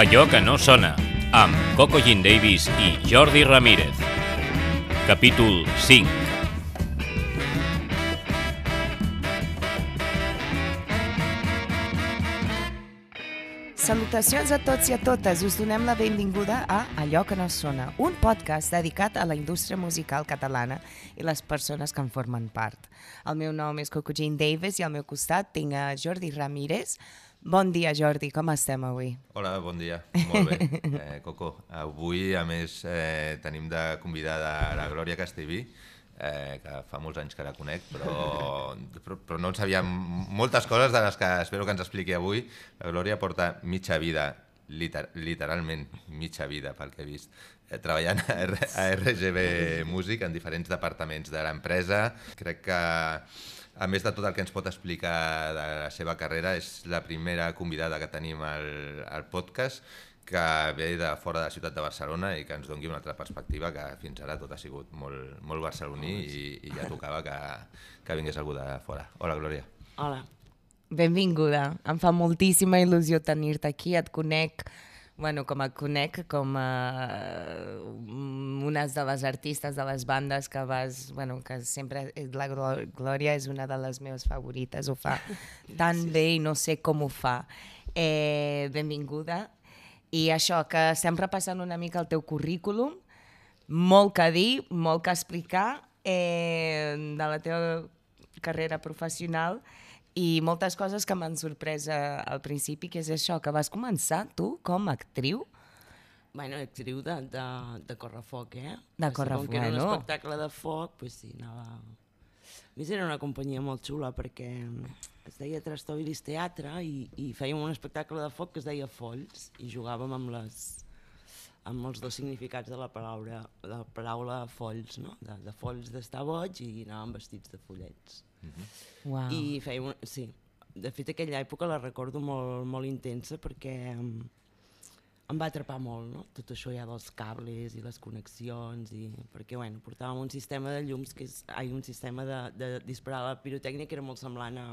Allò que no sona, amb Coco Jean Davis i Jordi Ramírez. Capítol 5. Salutacions a tots i a totes. Us donem la benvinguda a Allò que no sona, un podcast dedicat a la indústria musical catalana i les persones que en formen part. El meu nom és Coco Jean Davis i al meu costat tinc a Jordi Ramírez. Bon dia, Jordi, com estem avui? Hola, bon dia. Molt bé. Eh, Coco, avui, a més, eh, tenim de convidada la Glòria Castellví, eh, que fa molts anys que la conec, però, però, però no en sabíem moltes coses de les que espero que ens expliqui avui. La Glòria porta mitja vida, liter, literalment mitja vida, pel que he vist, eh, treballant a, R, a RGB Music en diferents departaments de l'empresa. Crec que a més de tot el que ens pot explicar de la seva carrera, és la primera convidada que tenim al, al podcast que ve de fora de la ciutat de Barcelona i que ens doni una altra perspectiva que fins ara tot ha sigut molt, molt barceloní i, i ja tocava que, que vingués algú de fora. Hola, Glòria. Hola. Benvinguda. Em fa moltíssima il·lusió tenir-te aquí. Et conec bueno, com et conec, com uh, una de les artistes de les bandes que vas, bueno, que sempre, la Glòria és una de les meves favorites, ho fa tan bé i no sé com ho fa. Eh, benvinguda. I això, que estem repassant una mica el teu currículum, molt que dir, molt que explicar eh, de la teva carrera professional i moltes coses que m'han sorprès eh, al principi, que és això, que vas començar tu com a actriu. Bueno, actriu de, de, de correfoc, eh? De correfoc, Com que era un espectacle de foc, pues sí, anava... A més, era una companyia molt xula perquè es deia Trastoiris Teatre i, i fèiem un espectacle de foc que es deia Folls i jugàvem amb les amb els dos significats de la paraula, de la paraula folls, no? De, de folls d'estar boig i anàvem vestits de follets. Uau. I feia un... Sí, de fet aquella època la recordo molt, molt intensa perquè em, em va atrapar molt, no? Tot això ja dels cables i les connexions i... Perquè, bueno, portàvem un sistema de llums que és... Ai, un sistema de, de disparar la pirotècnia que era molt semblant a,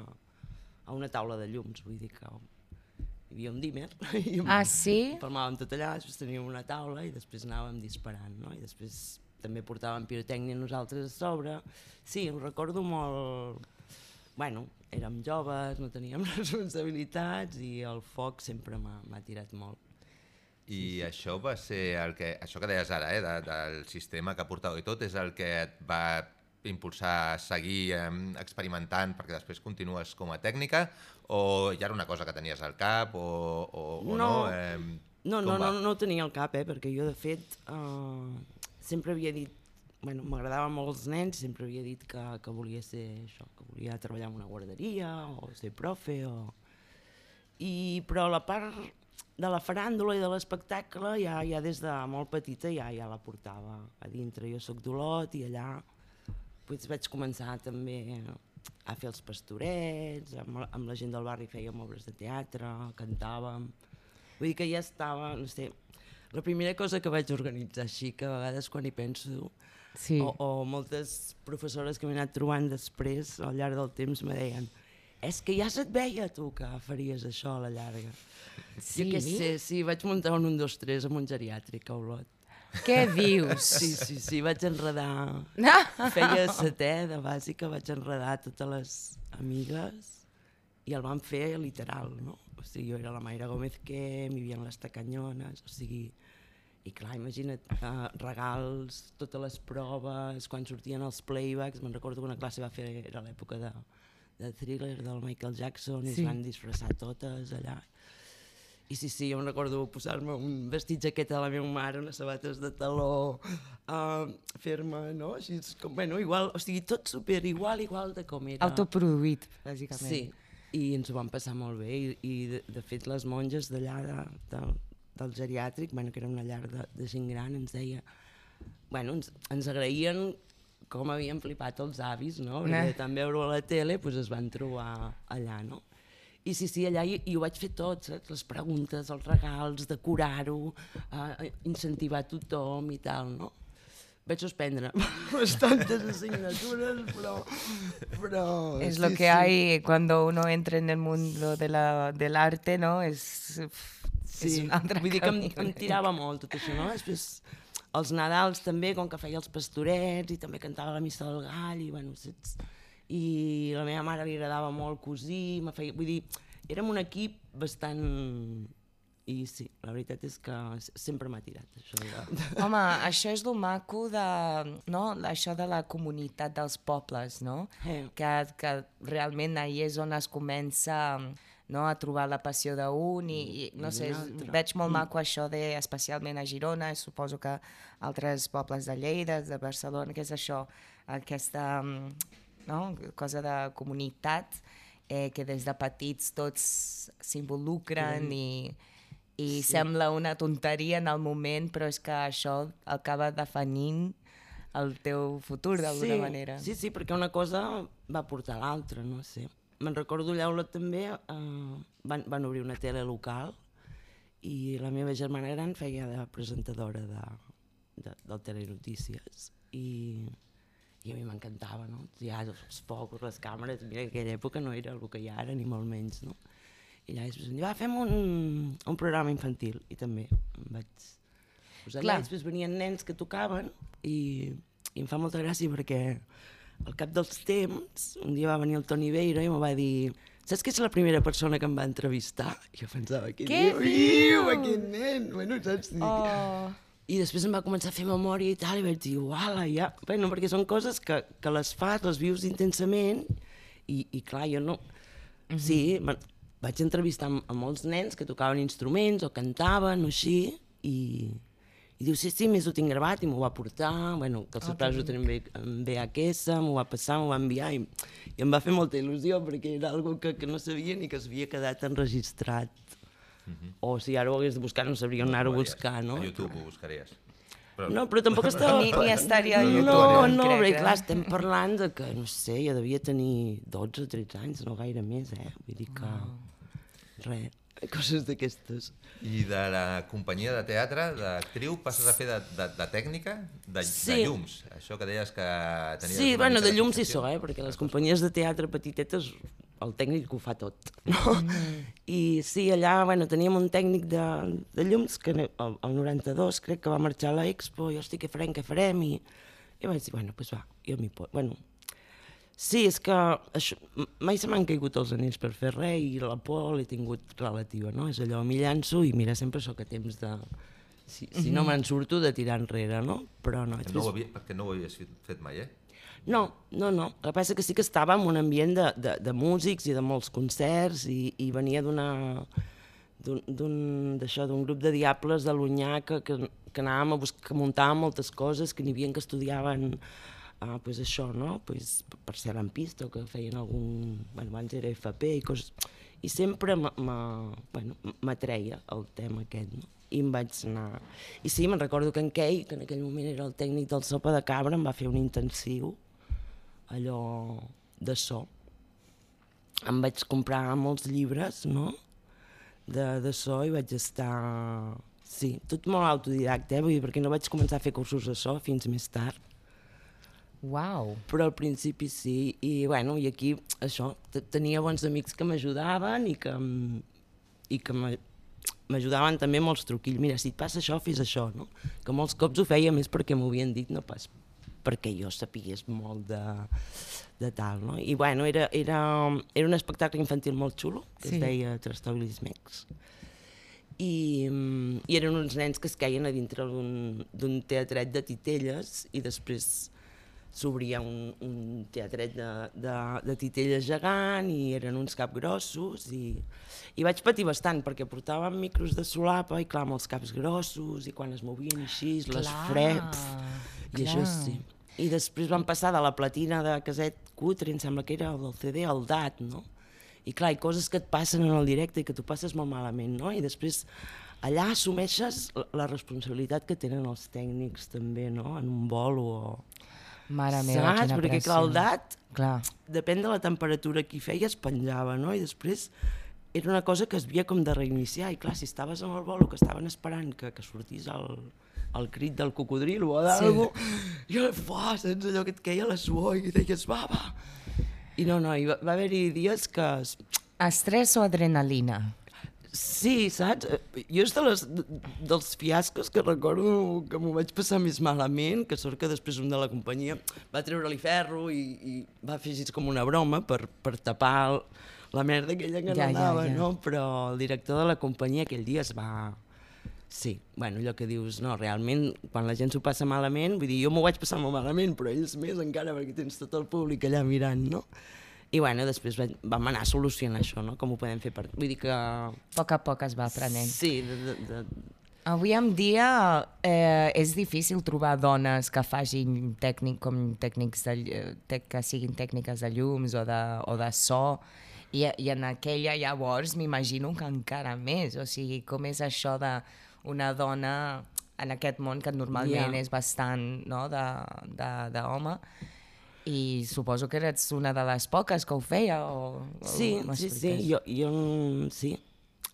a una taula de llums, vull dir que hi havia un dimmer i Ah, sí? palmàvem tot allà, després teníem una taula i després anàvem disparant, no? I després també portàvem pirotècnia nosaltres a sobre. Sí, ho recordo molt... Bueno, érem joves, no teníem responsabilitats i el foc sempre m'ha tirat molt. I això va ser el que, això que deies ara, eh, de, del sistema que portàveu i tot, és el que et va impulsar a seguir eh, experimentant perquè després continues com a tècnica o ja era una cosa que tenies al cap o, o, o no? No. Eh, No, no, no, no ho tenia al cap, eh, perquè jo, de fet, eh, sempre havia dit... Bueno, m'agradaven molt els nens, sempre havia dit que, que volia ser això, que volia treballar en una guarderia o ser profe o... I, però la part de la faràndula i de l'espectacle ja, ja des de molt petita ja, ja la portava a dintre. Jo sóc d'Olot i allà pues, vaig començar també a fer els pastorets, amb, amb la gent del barri fèiem obres de teatre, cantàvem... Vull dir que ja estava, no sé, la primera cosa que vaig organitzar així, que a vegades quan hi penso, Sí. o, o moltes professores que m'he anat trobant després, al llarg del temps, me deien és que ja se't veia tu que faries això a la llarga. Sí? Jo què sé, sí, vaig muntar un 1, 2, 3 amb un geriàtric a Olot. Què dius? Sí, sí, sí, vaig enredar... Ah, Feia setè de bàsica, vaig enredar totes les amigues i el van fer literal, no? O sigui, jo era la Mayra Gómez que m'hi havia les tacanyones, o sigui... I clar, imagina't, uh, regals, totes les proves, quan sortien els playbacks, me'n recordo que una classe va fer, era l'època de, de thriller del Michael Jackson, i Sí. es van disfressar totes allà. I sí, sí, jo em recordo posar-me un vestit jaqueta de la meva mare, unes sabates de taló, uh, fer-me, no? Així com, bueno, igual, o sigui, tot super igual, igual de com era. Autoproduït, bàsicament. Sí, i ens ho vam passar molt bé i, i de, de fet les monges d'allà de, de, del geriàtric, bueno, que era una llar de, de gent gran, ens deia, bueno, ens, ens agraïen com havien flipat els avis, no? Perquè Eh. tant veure a la tele pues, es van trobar allà, no? I sí, sí, allà i, i ho vaig fer tot, saps? Les preguntes, els regals, decorar-ho, eh, incentivar tothom i tal, no? Vaig suspendre bastantes asignaturas, pero... pero Es lo sí, que sí. hay cuando uno entra en el mundo de la, del arte, ¿no? Es, és un altre vull dir que em, em tirava molt tot això, no? Després, els Nadals també, com que feia els pastorets i també cantava la missa del gall i, bueno, saps? I la meva mare li agradava molt cosir, me feia... Vull dir, érem un equip bastant... I sí, la veritat és que sempre m'ha tirat això de... Home, això és el maco de, no? això de la comunitat dels pobles, no? Eh. Que, que realment ahir és on es comença no? a trobar la passió d'un i, i no sé, veig molt maco això de, especialment a Girona, i suposo que altres pobles de Lleida, de Barcelona, que és això, aquesta mm, no? cosa de comunitat eh, que des de petits tots s'involucren i, i sí. sembla una tonteria en el moment, però és que això acaba definint el teu futur d'alguna sí, manera. Sí, sí, perquè una cosa va portar l'altra, no sé. Me'n recordo allà també, eh, van, van obrir una tele local i la meva germana gran feia de presentadora de, de, del Telenotícies i, i a mi m'encantava, no? Ja els focus, les càmeres, mira, en aquella època no era el que hi ha ara, ni molt menys, no? I allà després em va, fem un, un programa infantil, i també em vaig posar allà, després venien nens que tocaven, i, i em fa molta gràcia perquè al cap dels temps, un dia va venir el Toni Beiro i em va dir saps que és la primera persona que em va entrevistar? I jo pensava, què, Què diu? dius? Iu, aquest nen, bueno, saps? Oh, i després em va començar a fer memòria i tal, i vaig dir, uala, ja... Bueno, perquè són coses que, que les fas, les vius intensament, i, i clar, jo no... Sí, me- vaig entrevistar amb molts nens que tocaven instruments o cantaven o així, i, i diu, sí, sí, més ho tinc gravat, i m'ho va portar, bueno, que els seus pares ho tenen bé, en VHS, m'ho va passar, m'ho va enviar, i, i em va fer molta il·lusió, perquè era algo que, que no sabia ni que s'havia quedat enregistrat. O si ara ho hagués de buscar no sabria on anar-ho a buscar, no? A YouTube ho buscaries. Però, No, però tampoc estava... Ni- ni estaria a No, YouTube, no, crec, perquè eh? clar, estem parlant de que, no sé, jo devia tenir 12 o 13 anys, no gaire més, eh? Vull dir que... Res, coses d'aquestes. I de la companyia de teatre, d'actriu, passes a fer de, de, de tècnica, de, Sí. de llums. Això que deies que tenies Sí, bueno, de llums concepció. so, eh? Perquè les companyies de teatre petitetes, el tècnic ho fa tot, no? I sí, allà, bueno, teníem un tècnic de, de llums que el, el 92 crec que va marxar a l'Expo, i hosti, què farem, què farem? I, i vaig dir, bueno, doncs va, jo m'hi poso. Bueno, sí, és que això, mai se m'han caigut els anells per fer res i la por l'he tingut relativa, no? És allò, m'hi llanço i mira, sempre sóc a temps de... Si, si no me'n surto, de tirar enrere, no? Però no, Que no ho havia, perquè no ho havies fet, mai, eh? no, no, no. El que passa que sí que estava en un ambient de, de, de músics i de molts concerts i, i venia d'una d'un- d'un d'això d'un grup de diables de l'Unyà que, que, que anàvem a buscar, que muntàvem moltes coses, que n'hi havia que estudiaven ah, pues això, no? Pues, per ser lampista o que feien algun... Bueno, abans era FP i coses... I sempre m- m- bueno, m'atreia el tema aquest, no? I em vaig anar... I sí, me'n recordo que en Kei, que en aquell moment era el tècnic del Sopa de Cabra, em va fer un intensiu, allò de so. Em vaig comprar molts llibres, no?, de, de so i vaig estar... Sí, tot molt autodidacte, eh? Vull dir, perquè no vaig començar a fer cursos de so fins més tard Uau. però al principi sí, i bueno, i aquí això, te- tenia bons amics que m'ajudaven i que, i que m'a- m'ajudaven també amb els truquills, mira, si et passa això, fes això, no? Que molts cops ho feia més perquè m'ho havien dit, no pas perquè jo sapigués molt de, de tal, no? I bueno, era, era, era un espectacle infantil molt xulo, que Sí. es deia Trastolis Mex, i, mm, i eren uns nens que es queien a dintre d'un teatret de titelles i després s'obria un, un teatret de, de, de titelles gegant i eren uns capgrossos i, i vaig patir bastant perquè portàvem micros de solapa i clar, amb els caps grossos i quan es movien així, les Clar, freps i això clar. sí. I després van passar de la platina de caset cutre, em sembla que era el del CD, al DAT, no? I clar, hi coses que et passen en el directe i que tu passes molt malament, no? I després allà assumeixes la, responsabilitat que tenen els tècnics també, no? En un bolo o... Mare meva, Saps? Perquè pressió. clar, Clar. depèn de la temperatura que hi feies, penjava, no? I després era una cosa que es havia com de reiniciar, i clar, si estaves amb el bolo que estaven esperant que, que sortís el, el crit del cocodril o d'algú, sí. i fa, saps allò que et queia la suor i deies, va, va. I no, no, hi va, va haver-hi dies que... es- Estrès o adrenalina? Sí, saps? Eh, Jo és de les, de, dels fiascos que recordo que m'ho vaig passar més malament, que sort que després un de la companyia va treure-li ferro i, i va fer així com una broma per, per tapar el, la merda aquella que Ja, no ja, anava, ja. no? Però el director de la companyia aquell dia es va... Sí, bueno, allò que dius, no, realment, quan la gent s'ho passa malament, vull dir, jo m'ho vaig passar molt malament, però ells més encara, perquè tens tot el públic allà mirant, no? I bueno, després va- vam anar solucionant això, no? Com ho podem fer per... Vull dir que... A poc a poc es va aprenent. Sí, de, de, de... Avui en dia eh, és difícil trobar dones que facin tècnic com tècnics de, ll- te, que siguin tècniques de llums o de, o de so i, i en aquella llavors m'imagino que encara més, o sigui, com és això de una dona en aquest món que normalment Ja. és bastant no, de, de, d'home i suposo que eres una de les poques que ho feia o, o Sí, sí, sí, jo, jo mm, sí.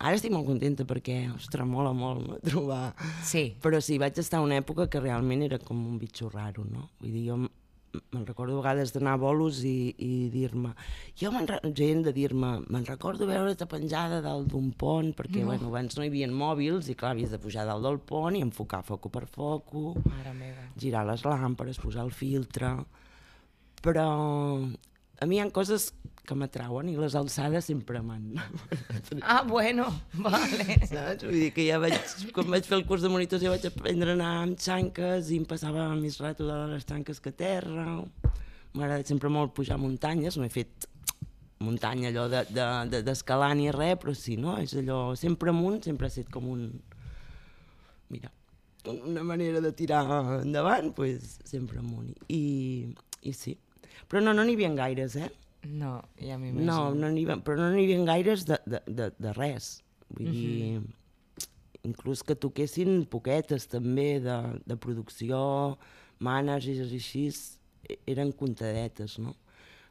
Ara estic molt contenta perquè, ostres, mola molt no, trobar... Sí, Però sí, vaig estar una època que realment era com un bitxo raro, no? Vull dir, jo me'n recordo a vegades d'anar a bolos i, i dir-me... Jo me'n gent de dir-me, me'n recordo veure't penjada dalt d'un pont, perquè, no. bueno, abans no hi havia mòbils i, clar, havies de pujar dalt del pont i enfocar foco per foco, mare meva. girar les làmperes, posar el filtre... Però a mi hi ha coses que m'atrauen i les alçades sempre m'han... Ah, bueno, vale. Saps? Vull dir que ja vaig, quan vaig fer el curs de monitors ja vaig aprendre a anar amb xanques i em passava més rato de les xanques que a terra. M'ha agradat sempre molt pujar muntanyes, no he fet muntanya allò d'escalar de, de, d'escalar ni res, però sí, no? És allò, sempre amunt, sempre ha estat com un... Mira, una manera de tirar endavant, pues, sempre amunt. I, i sí. Però no, no n'hi havia gaires, eh? No, ja m'imagino. No, no havia, però no n'hi havia gaires de, de, de, de res. Vull dir, inclús que toquessin poquetes també de, de producció, managers i així, e- eren comptadetes, no?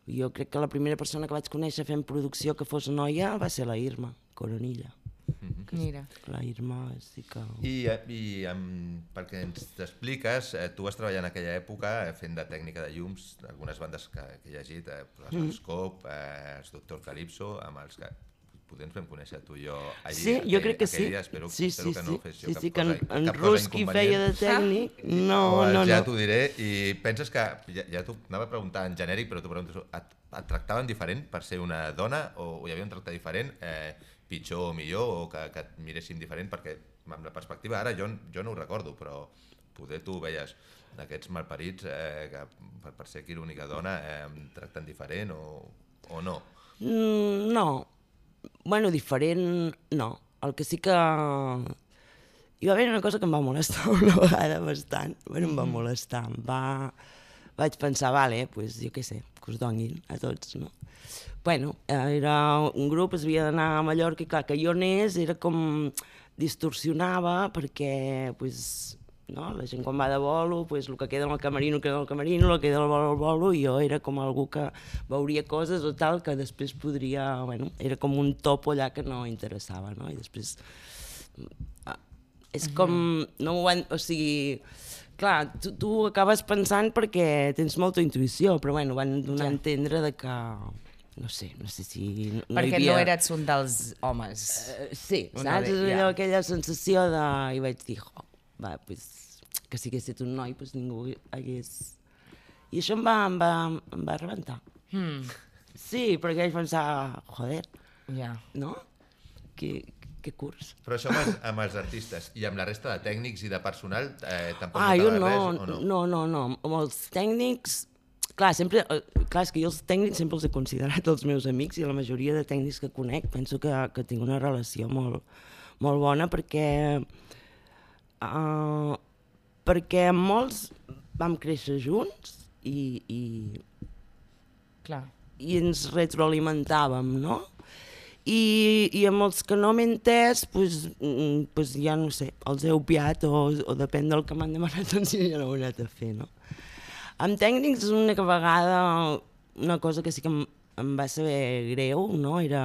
Jo crec que la primera persona que vaig conèixer fent producció que fos noia va ser la Irma Coronilla. Mira. La Irma sí que... I, eh, i amb, perquè ens t'expliques, eh, tu vas treballar en aquella època eh, fent de tècnica de llums d'algunes bandes que, que he llegit, eh, Mm. el Scope, eh, els Doctor Calypso, amb els que potser ens vam conèixer tu i jo allí. Sí, jo crec que sí. Dia, espero, sí, espero sí, que sí. no fes jo sí, cap sí, que en, cosa, en cap cosa Ruski feia de inconvenient. tècnic. No, Pues no, ja no. t'ho diré i penses que, ja, ja t'ho anava a preguntar en genèric, però t'ho pregunto, et, et tractaven diferent per ser una dona o, o hi havia un tracte diferent, eh, pitjor o millor, o que, que et miressin diferent, perquè amb la perspectiva ara jo, jo no ho recordo, però poder tu veies aquests malparits eh, que per, per ser aquí l'única dona eh, em tracten diferent o, o no. Mm, no. Bueno, diferent, no. El que sí que... Hi va haver una cosa que em va molestar una vegada bastant. Bueno, em va molestar. Em va... Vaig pensar, vale, pues, jo què sé, que us donguin a tots, no? Bueno, era un grup, es havia d'anar a Mallorca i clar, que jo anés era com distorsionava perquè, pues, no? la gent quan va de bolo, pues, el que queda en el camerino queda en el camerino, el que queda al bolo al bolo, i jo era com algú que veuria coses o tal que després podria, bueno, era com un topo allà que no interessava, no? I després ah, és com, no ho han, o sigui, clar, tu, tu acabes pensant perquè tens molta intuïció, però bueno, van donar Ja. a entendre de que, no sé, no sé si... No, no Perquè havia... no eres un dels homes. Eh, sí, Una saps? Allò, ja. aquella sensació de... I vaig dir, jo, va, pues, que si hagués estat un noi, pues ningú hagués... I això em va, em va, em va rebentar. Hmm. Sí, perquè vaig pensar, joder, Ja. no? Que, que curs. Però això amb els, amb els artistes i amb la resta de tècnics i de personal eh, tampoc Ah, jo notava no, res o no? no, no, no. Amb els tècnics, clar, sempre, eh, clar, és que jo els tècnics sempre els he considerat els meus amics i la majoria de tècnics que conec penso que, que tinc una relació molt, molt bona perquè uh, perquè molts vam créixer junts i, i, Clar. i ens retroalimentàvem, no? I, i amb els que no m'he entès, pues, mm, pues ja no sé, els he opiat o, o depèn del que m'han demanat, doncs ja no ho he anat a fer, no? Amb tècnics, una vegada, una cosa que sí que em, em va saber greu, no? Era...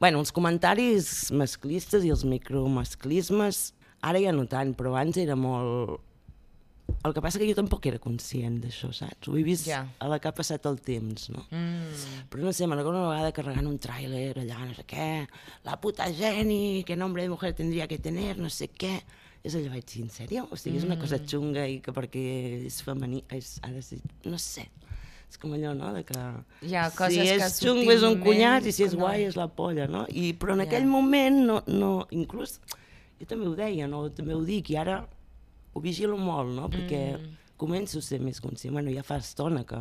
Bueno, els comentaris masclistes i els micromasclismes, ara ja no tant, però abans era molt... el que passa que jo tampoc era conscient d'això, saps? Ho he vist Ja. a la que ha passat el temps, no? Mm. Però no sé, me'n recordo una vegada carregant un tràiler allà, no sé què, la puta Jenny, que nombre de mujer tendría que tener, no sé què. És allò, vaig dir, en sèrio? O sigui, és una cosa xunga i que perquè és femení, és, ha de ser, no sé. És com allò, no?, de que... Hi ha coses si que és xungo és un cunyat i si és no. guai és la polla, no? I, però en Ja. aquell moment, no, no, inclús, jo també ho deia, no? també ho dic, i ara ho vigilo molt, no? Perquè Mm. començo a ser més conscient. Bueno, ja fa estona que,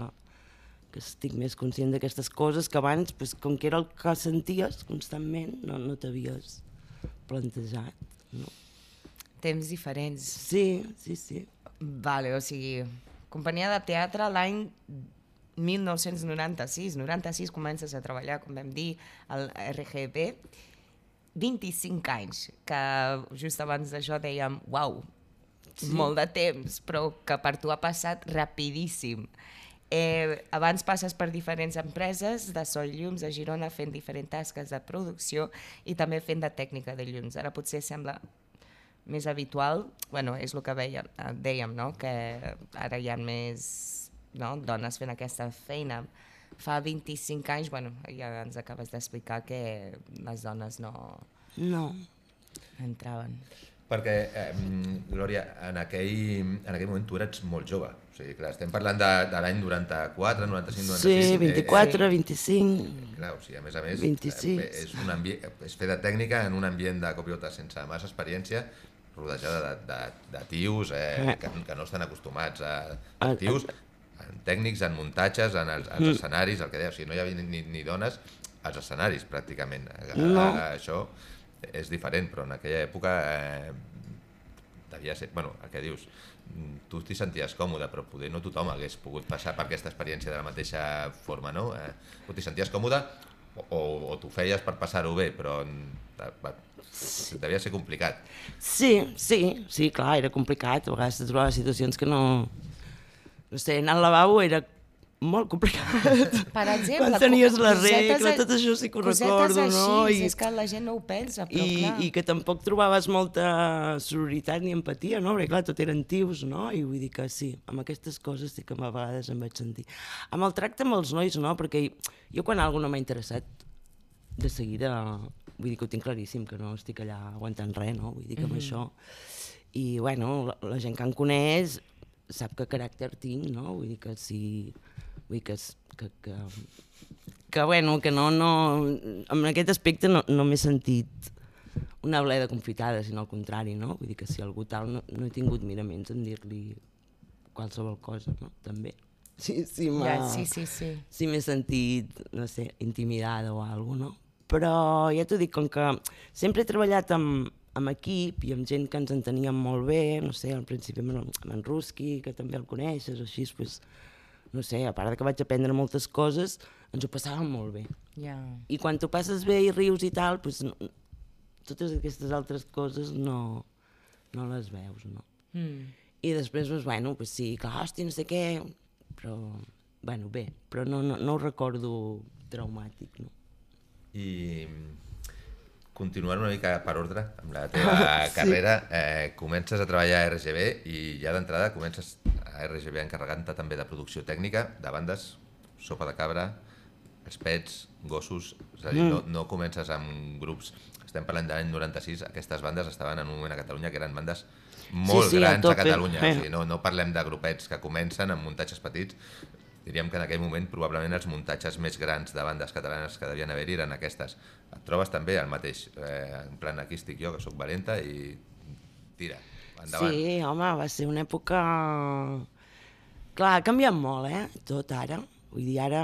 que estic més conscient d'aquestes coses que abans, pues, com que era el que senties constantment, no, no t'havies plantejat. No? Temps diferents. Sí, sí, sí. Vale, o sigui, companyia de teatre l'any 1996. 96 comences a treballar, com vam dir, al RGB. 25 anys, que just abans d'això dèiem, uau, sí. molt de temps, però que per tu ha passat rapidíssim. Eh, abans passes per diferents empreses de sol llums a Girona fent diferents tasques de producció i també fent de tècnica de llums. Ara potser sembla més habitual, bueno, és el que veiem, eh, dèiem, no? que ara hi ha més no? dones fent aquesta feina. Fa 25 anys, bueno, ja ens acabes d'explicar que les dones no No. entraven. Perquè, eh, Glòria, en aquell, en aquell moment tu eres molt jove. O sigui, clar, estem parlant de, de l'any 94, 95, 96... Sí, eh, 24, 25... Eh, clar, o sigui, a més a més, 26. eh, és, un ambient, és fer de tècnica en un ambient de copiota sense massa experiència, rodejada de, de, de tios eh, que, que no estan acostumats a, a A- tios, en tècnics, en muntatges, en els, els Mm. escenaris, el que deia, o sigui, no hi havia ni, ni dones als escenaris, pràcticament. Ara, No. Això és diferent, però en aquella època eh, devia ser... Bueno, el que dius, mm, tu t'hi senties còmode, però poder no tothom hagués pogut passar per aquesta experiència de la mateixa forma, no? Eh, o t'hi senties còmode o, o, o t'ho feies per passar-ho bé, però va, devia ser complicat. Sí, sí, sí, clar, era complicat. A vegades te trobaves situacions que no... No sé, anar al lavabo era molt complicat. Per exemple, Quan tenies la regla, tot això sí que ho recordo, així, no? I... És que la gent no ho pensa, però I, clar. I que tampoc trobaves molta sororitat ni empatia, no? Perquè clar, tot eren tios, no? I vull dir que sí, amb aquestes coses sí que a vegades em vaig sentir. Amb el tracte amb els nois, no? Perquè jo quan algú no m'ha interessat, de seguida, vull dir que ho tinc claríssim, que no estic allà aguantant res, no? Vull dir que amb Mhm. això... I, bueno, la, la gent que em coneix sap que caràcter tinc, no? Vull dir que si... Vull dir que, que, que, que bueno, que no, no, en aquest aspecte no, no m'he sentit una bleda confitada, sinó al contrari, no? Vull dir que si algú tal no, no he tingut miraments en dir-li qualsevol cosa, no? També. Sí, sí. Ja, sí, sí, sí. sí m'he sentit, no sé, intimidada o alguna cosa, no? Però ja t'ho dic, com que sempre he treballat amb, amb equip i amb gent que ens enteníem molt bé, no sé, al principi amb, en- amb en Ruski, que també el coneixes, o així, pues, no sé, a part de que vaig aprendre moltes coses, ens ho passàvem molt bé. Ja. I quan t'ho passes bé i rius i tal, pues, no, totes aquestes altres coses no, no les veus, no? Mm. I després, doncs, bueno, pues sí, clar, hòstia, no sé què, però, bueno, bé, però no, no, no ho recordo traumàtic, no? I continuant una mica per ordre amb la teva Sí. carrera, eh, comences a treballar a RGB i ja d'entrada comences a RGB encarregant-te també de producció tècnica, de bandes, sopa de cabra, els pets, gossos, és a dir, no, no comences amb grups, estem parlant de l'any 96, aquestes bandes estaven en un moment a Catalunya que eren bandes molt sí, a grans a, tope. Catalunya, Eh. o sigui, no, no parlem de grupets que comencen amb muntatges petits, diríem que en aquell moment probablement els muntatges més grans de bandes catalanes que devien haver-hi eren aquestes. Et trobes també el mateix, eh, en plan aquí estic jo, que sóc valenta i tira, endavant. Sí, home, va ser una època... Clar, ha canviat molt, eh? Tot ara. Vull dir, ara...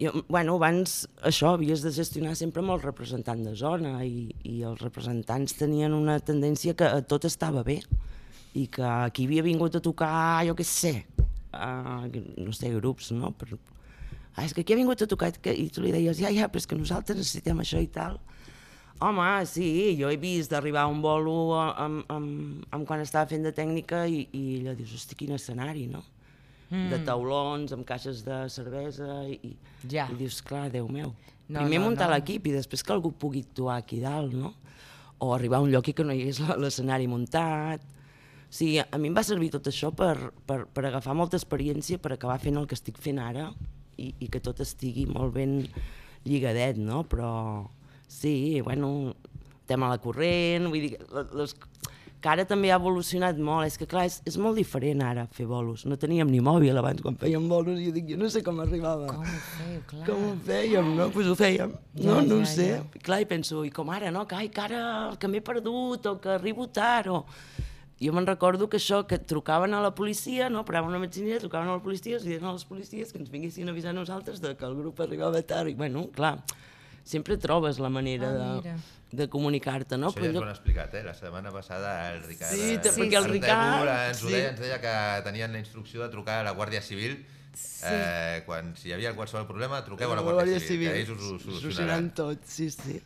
Jo, bueno, abans això havies de gestionar sempre amb el representant de zona i, i els representants tenien una tendència que tot estava bé i que qui havia vingut a tocar, jo què sé, uh, no sé, grups, no? Però, ah, és que aquí ha vingut a tocar i tu li deies, ja, ja, però és que nosaltres necessitem això i tal. Home, sí, jo he vist d'arribar a un bolo amb, amb, amb quan estava fent de tècnica i, i allò dius, hosti, quin escenari, no? Mm. De taulons, amb caixes de cervesa i, Ja. i dius, clar, Déu meu. No, Primer no, muntar no. l'equip i després que algú pugui actuar aquí dalt, no? O arribar a un lloc i que no hi hagués l'escenari muntat. Sigui, a mi em va servir tot això per, per, per agafar molta experiència, per acabar fent el que estic fent ara i, i que tot estigui molt ben lligadet, no? Però sí, bueno, tema la corrent, vull dir, les, que ara també ha evolucionat molt, és que clar, és, és molt diferent ara fer bolos, no teníem ni mòbil abans quan fèiem bolos i jo dic, jo no sé com arribava. Com ho feu, clar. Com ho fèiem, no? Doncs pues ho fèiem. Ja, no, no ja, ho sé. ja. Clar, i penso, i com ara, no? Que, ai, que ara que m'he perdut, o que arribo tard, o... Jo me'n recordo que això, que trucaven a la policia, no? Paraven una metzinera, trucaven a la policia, i deien a les policies que ens vinguessin a avisar a nosaltres de que el grup arribava tard, i bueno, clar, sempre trobes la manera Ah, de, de comunicar-te, no? Això ja ens ho han explicat, eh? La setmana passada el Ricard... Sí, te- perquè el Ricard- Ens ho sí. deia, ens deia que tenien la instrucció de trucar a la Guàrdia Civil eh, quan si hi havia qualsevol problema, truqueu a la Guàrdia, Civil, que ells us ho solucionaran. tot, sí, sí.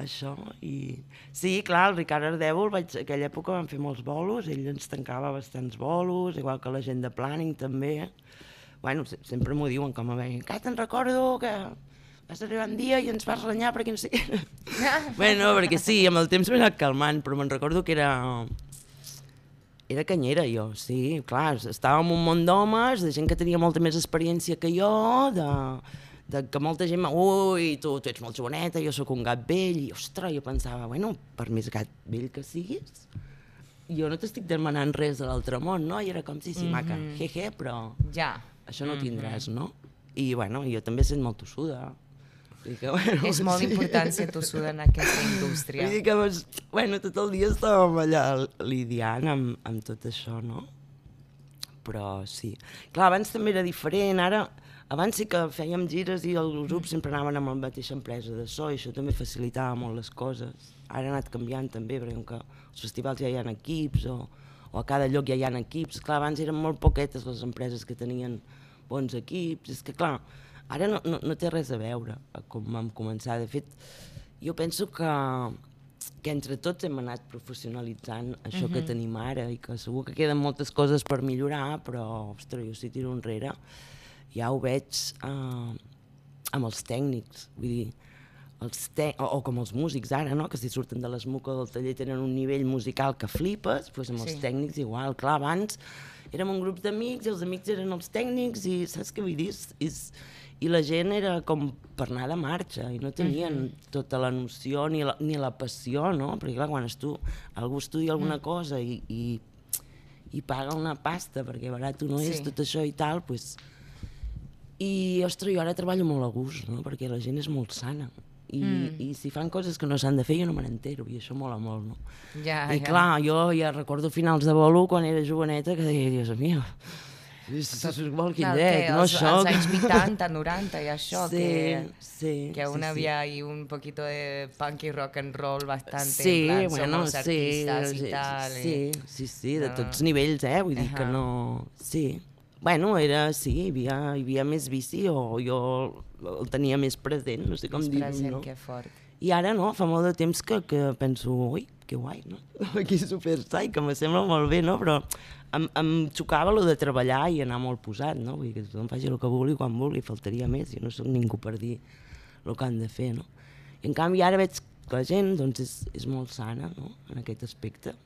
Això, i... Sí, clar, el Ricard Ardèvol, vaig... aquella època vam fer molts bolos, ell ens tancava bastants bolos, igual que la gent de Planning també. Bueno, se- sempre m'ho diuen com a veient, que te'n recordo que vas arribar un dia i ens vas renyar perquè no sé què. bueno, perquè sí, amb el temps m'he anat calmant, però me'n recordo que era era canyera jo, sí, clar, estava en un món d'homes, de gent que tenia molta més experiència que jo, de, de que molta gent, m'ha, ui, tu, tu ets molt joveneta, jo sóc un gat vell, i ostres, jo pensava, bueno, per més gat vell que siguis, jo no t'estic demanant res de l'altre món, no? I era com, sí, sí, maca, jeje, però Ja. això no ho tindràs, no? I, bueno, jo també sent molt tossuda. Vull que, bueno, És molt important ser tossuda en aquesta indústria. Vull dir que, doncs, bueno, tot el dia estàvem allà lidiant amb, amb tot això, no? Però sí. Clar, abans també era diferent, ara... Abans sí que fèiem gires i els grups sempre anaven amb la mateixa empresa de so i això també facilitava molt les coses. Ara ha anat canviant també, perquè que als festivals ja hi ha equips o, o a cada lloc ja hi ha equips. Clar, abans eren molt poquetes les empreses que tenien bons equips. És que, clar, ara no, no, no té res a veure com vam començar. De fet, jo penso que, que entre tots hem anat professionalitzant això que tenim ara i que segur que queden moltes coses per millorar, però, ostres, jo si tiro enrere ja ho veig eh, amb els tècnics, vull dir, els te o, o com els músics ara, no? que si surten de l'esmuca del taller tenen un nivell musical que flipes, doncs amb els Sí. tècnics igual. Clar, abans érem un grup d'amics i els amics eren els tècnics i saps què vull dir? És, és, I la gent era com per anar de marxa i no tenien tota la noció ni la, ni la passió, no? Perquè clar, quan estu, algú estudia alguna cosa i, i, i paga una pasta perquè barat no és Sí. tot això i tal, doncs... I, ostres, jo ara treballo molt a gust, no? perquè la gent és molt sana. I, mm. i si fan coses que no s'han de fer jo no me n'entero i això mola molt, no? Ja, I ja. clar, jo ja recordo finals de bolo quan era joveneta que deia, Dios mío, Walking Clar, Dead, que no els, això? els anys 80, 90 i això, sí, que, sí, que aún sí, había ahí un poquito de punk y rock and roll bastante, Sí, en plan, bueno, somos sí, artistas sí, y tal. sí, sí, sí, de No. tots nivells, eh? Vull dir que no... Sí. Bueno, era, sí, hi havia, hi havia més bici o jo el tenia més present, no sé com Més dir-ho, present, no? que fort. I ara no, fa molt de temps que, que penso, ui, que guai, no? Aquí super sai, que me sembla molt bé, no? Però em, em xocava lo de treballar i anar molt posat, no? Vull dir que tothom faci el que vulgui quan vulgui, faltaria més, jo no sóc ningú per dir el que han de fer, no? I en canvi ara veig que la gent doncs, és, és molt sana, no?, en aquest aspecte.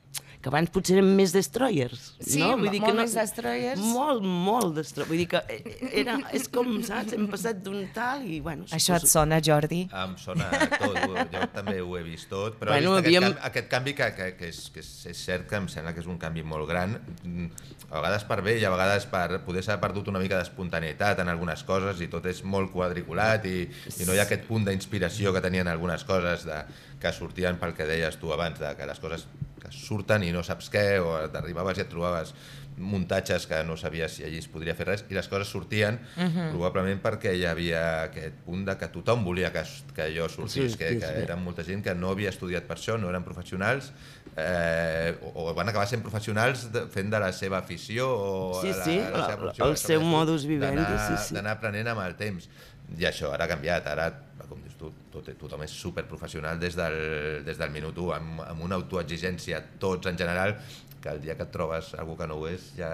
Que abans potser eren més destroyers, Sí, no? mo- molt més destroyers. Molt, molt destroyers. Vull dir que eh, era, és com, saps, hem passat d'un tal i, bueno... Això et suposo- sona, Jordi? Em sona tot, jo també ho he vist tot, però Bueno, bueno, he vist havíem- aquest, canvi, aquest canvi que, que, que, és, que és, és cert que em sembla que és un canvi molt gran, mm, a vegades per bé i a vegades per poder s'ha perdut una mica d'espontaneïtat en algunes coses i tot és molt quadriculat i, i no hi ha aquest punt d'inspiració que tenien algunes coses de, que sortien pel que deies tu abans, de que les coses que surten i no saps què, o t'arribaves i et trobaves muntatges que no sabies si allí es podria fer res, i les coses sortien uh -huh. probablement perquè hi havia aquest punt de que tothom volia que, que allò sortís, Sí, que, sí, que sí. eren molta gent que no havia estudiat per això, no eren professionals, eh, o, o van acabar sent professionals de, fent de la seva afició o Sí, la, sí, la, la- seva professió, el com seu modus vivendi, d'anar- sí, sí. D'anar aprenent amb el temps. I això ara ha canviat, ara, tu, tot, tothom és superprofessional des del, des del minut 1, amb, amb una autoexigència tots en general, que el dia que et trobes algú que no ho és ja,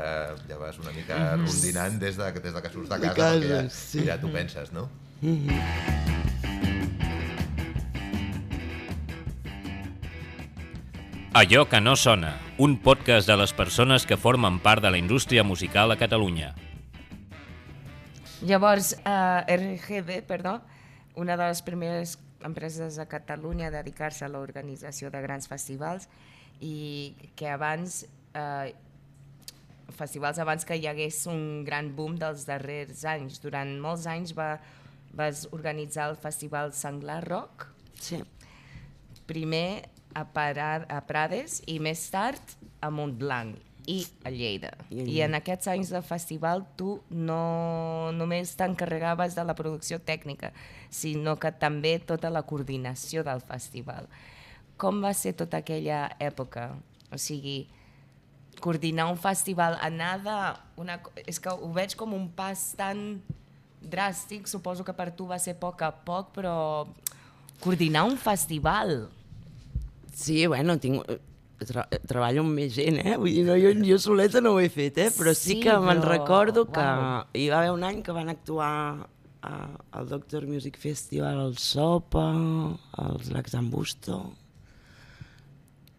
ja vas una mica rondinant des de, des de que surts de De casa, casa, perquè ja, sí. ja t'ho penses, no? Allò que no sona, un podcast de les persones que formen part de la indústria musical a Catalunya. Llavors, eh, RGB, perdó, una de les primeres empreses a Catalunya a dedicar-se a l'organització de grans festivals i que abans, eh, festivals abans que hi hagués un gran boom dels darrers anys. Durant molts anys va, vas organitzar el festival Sanglar Rock, Sí. primer a, Parad, a Prades i més tard a Montblanc i a Lleida. I I, en aquests anys de festival tu no només t'encarregaves de la producció tècnica, sinó que també tota la coordinació del festival. Com va ser tota aquella època? O sigui, coordinar un festival, anar de... Una, és que ho veig com un pas tan dràstic, suposo que per tu va ser a poc a poc, però coordinar un festival... Sí, bueno, tinc, tra treballo amb més gent, eh? Vull dir, no, jo, jo soleta no ho he fet, eh? Però sí, Sí, que me'n però- recordo que uau. hi va haver un any que van actuar a, al Doctor Music Festival, al Sopa, als Lacs d'Ambusto,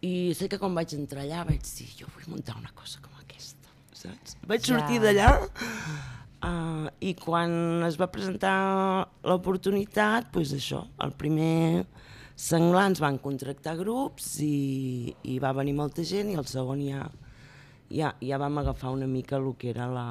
i sé que quan vaig entrar allà vaig dir, jo vull muntar una cosa com aquesta, saps? Vaig Ja. sortir d'allà uh, i quan es va presentar l'oportunitat, doncs això, el primer senglar ens van contractar grups i, i va venir molta gent i el segon ja, ja, ja vam agafar una mica el que era la...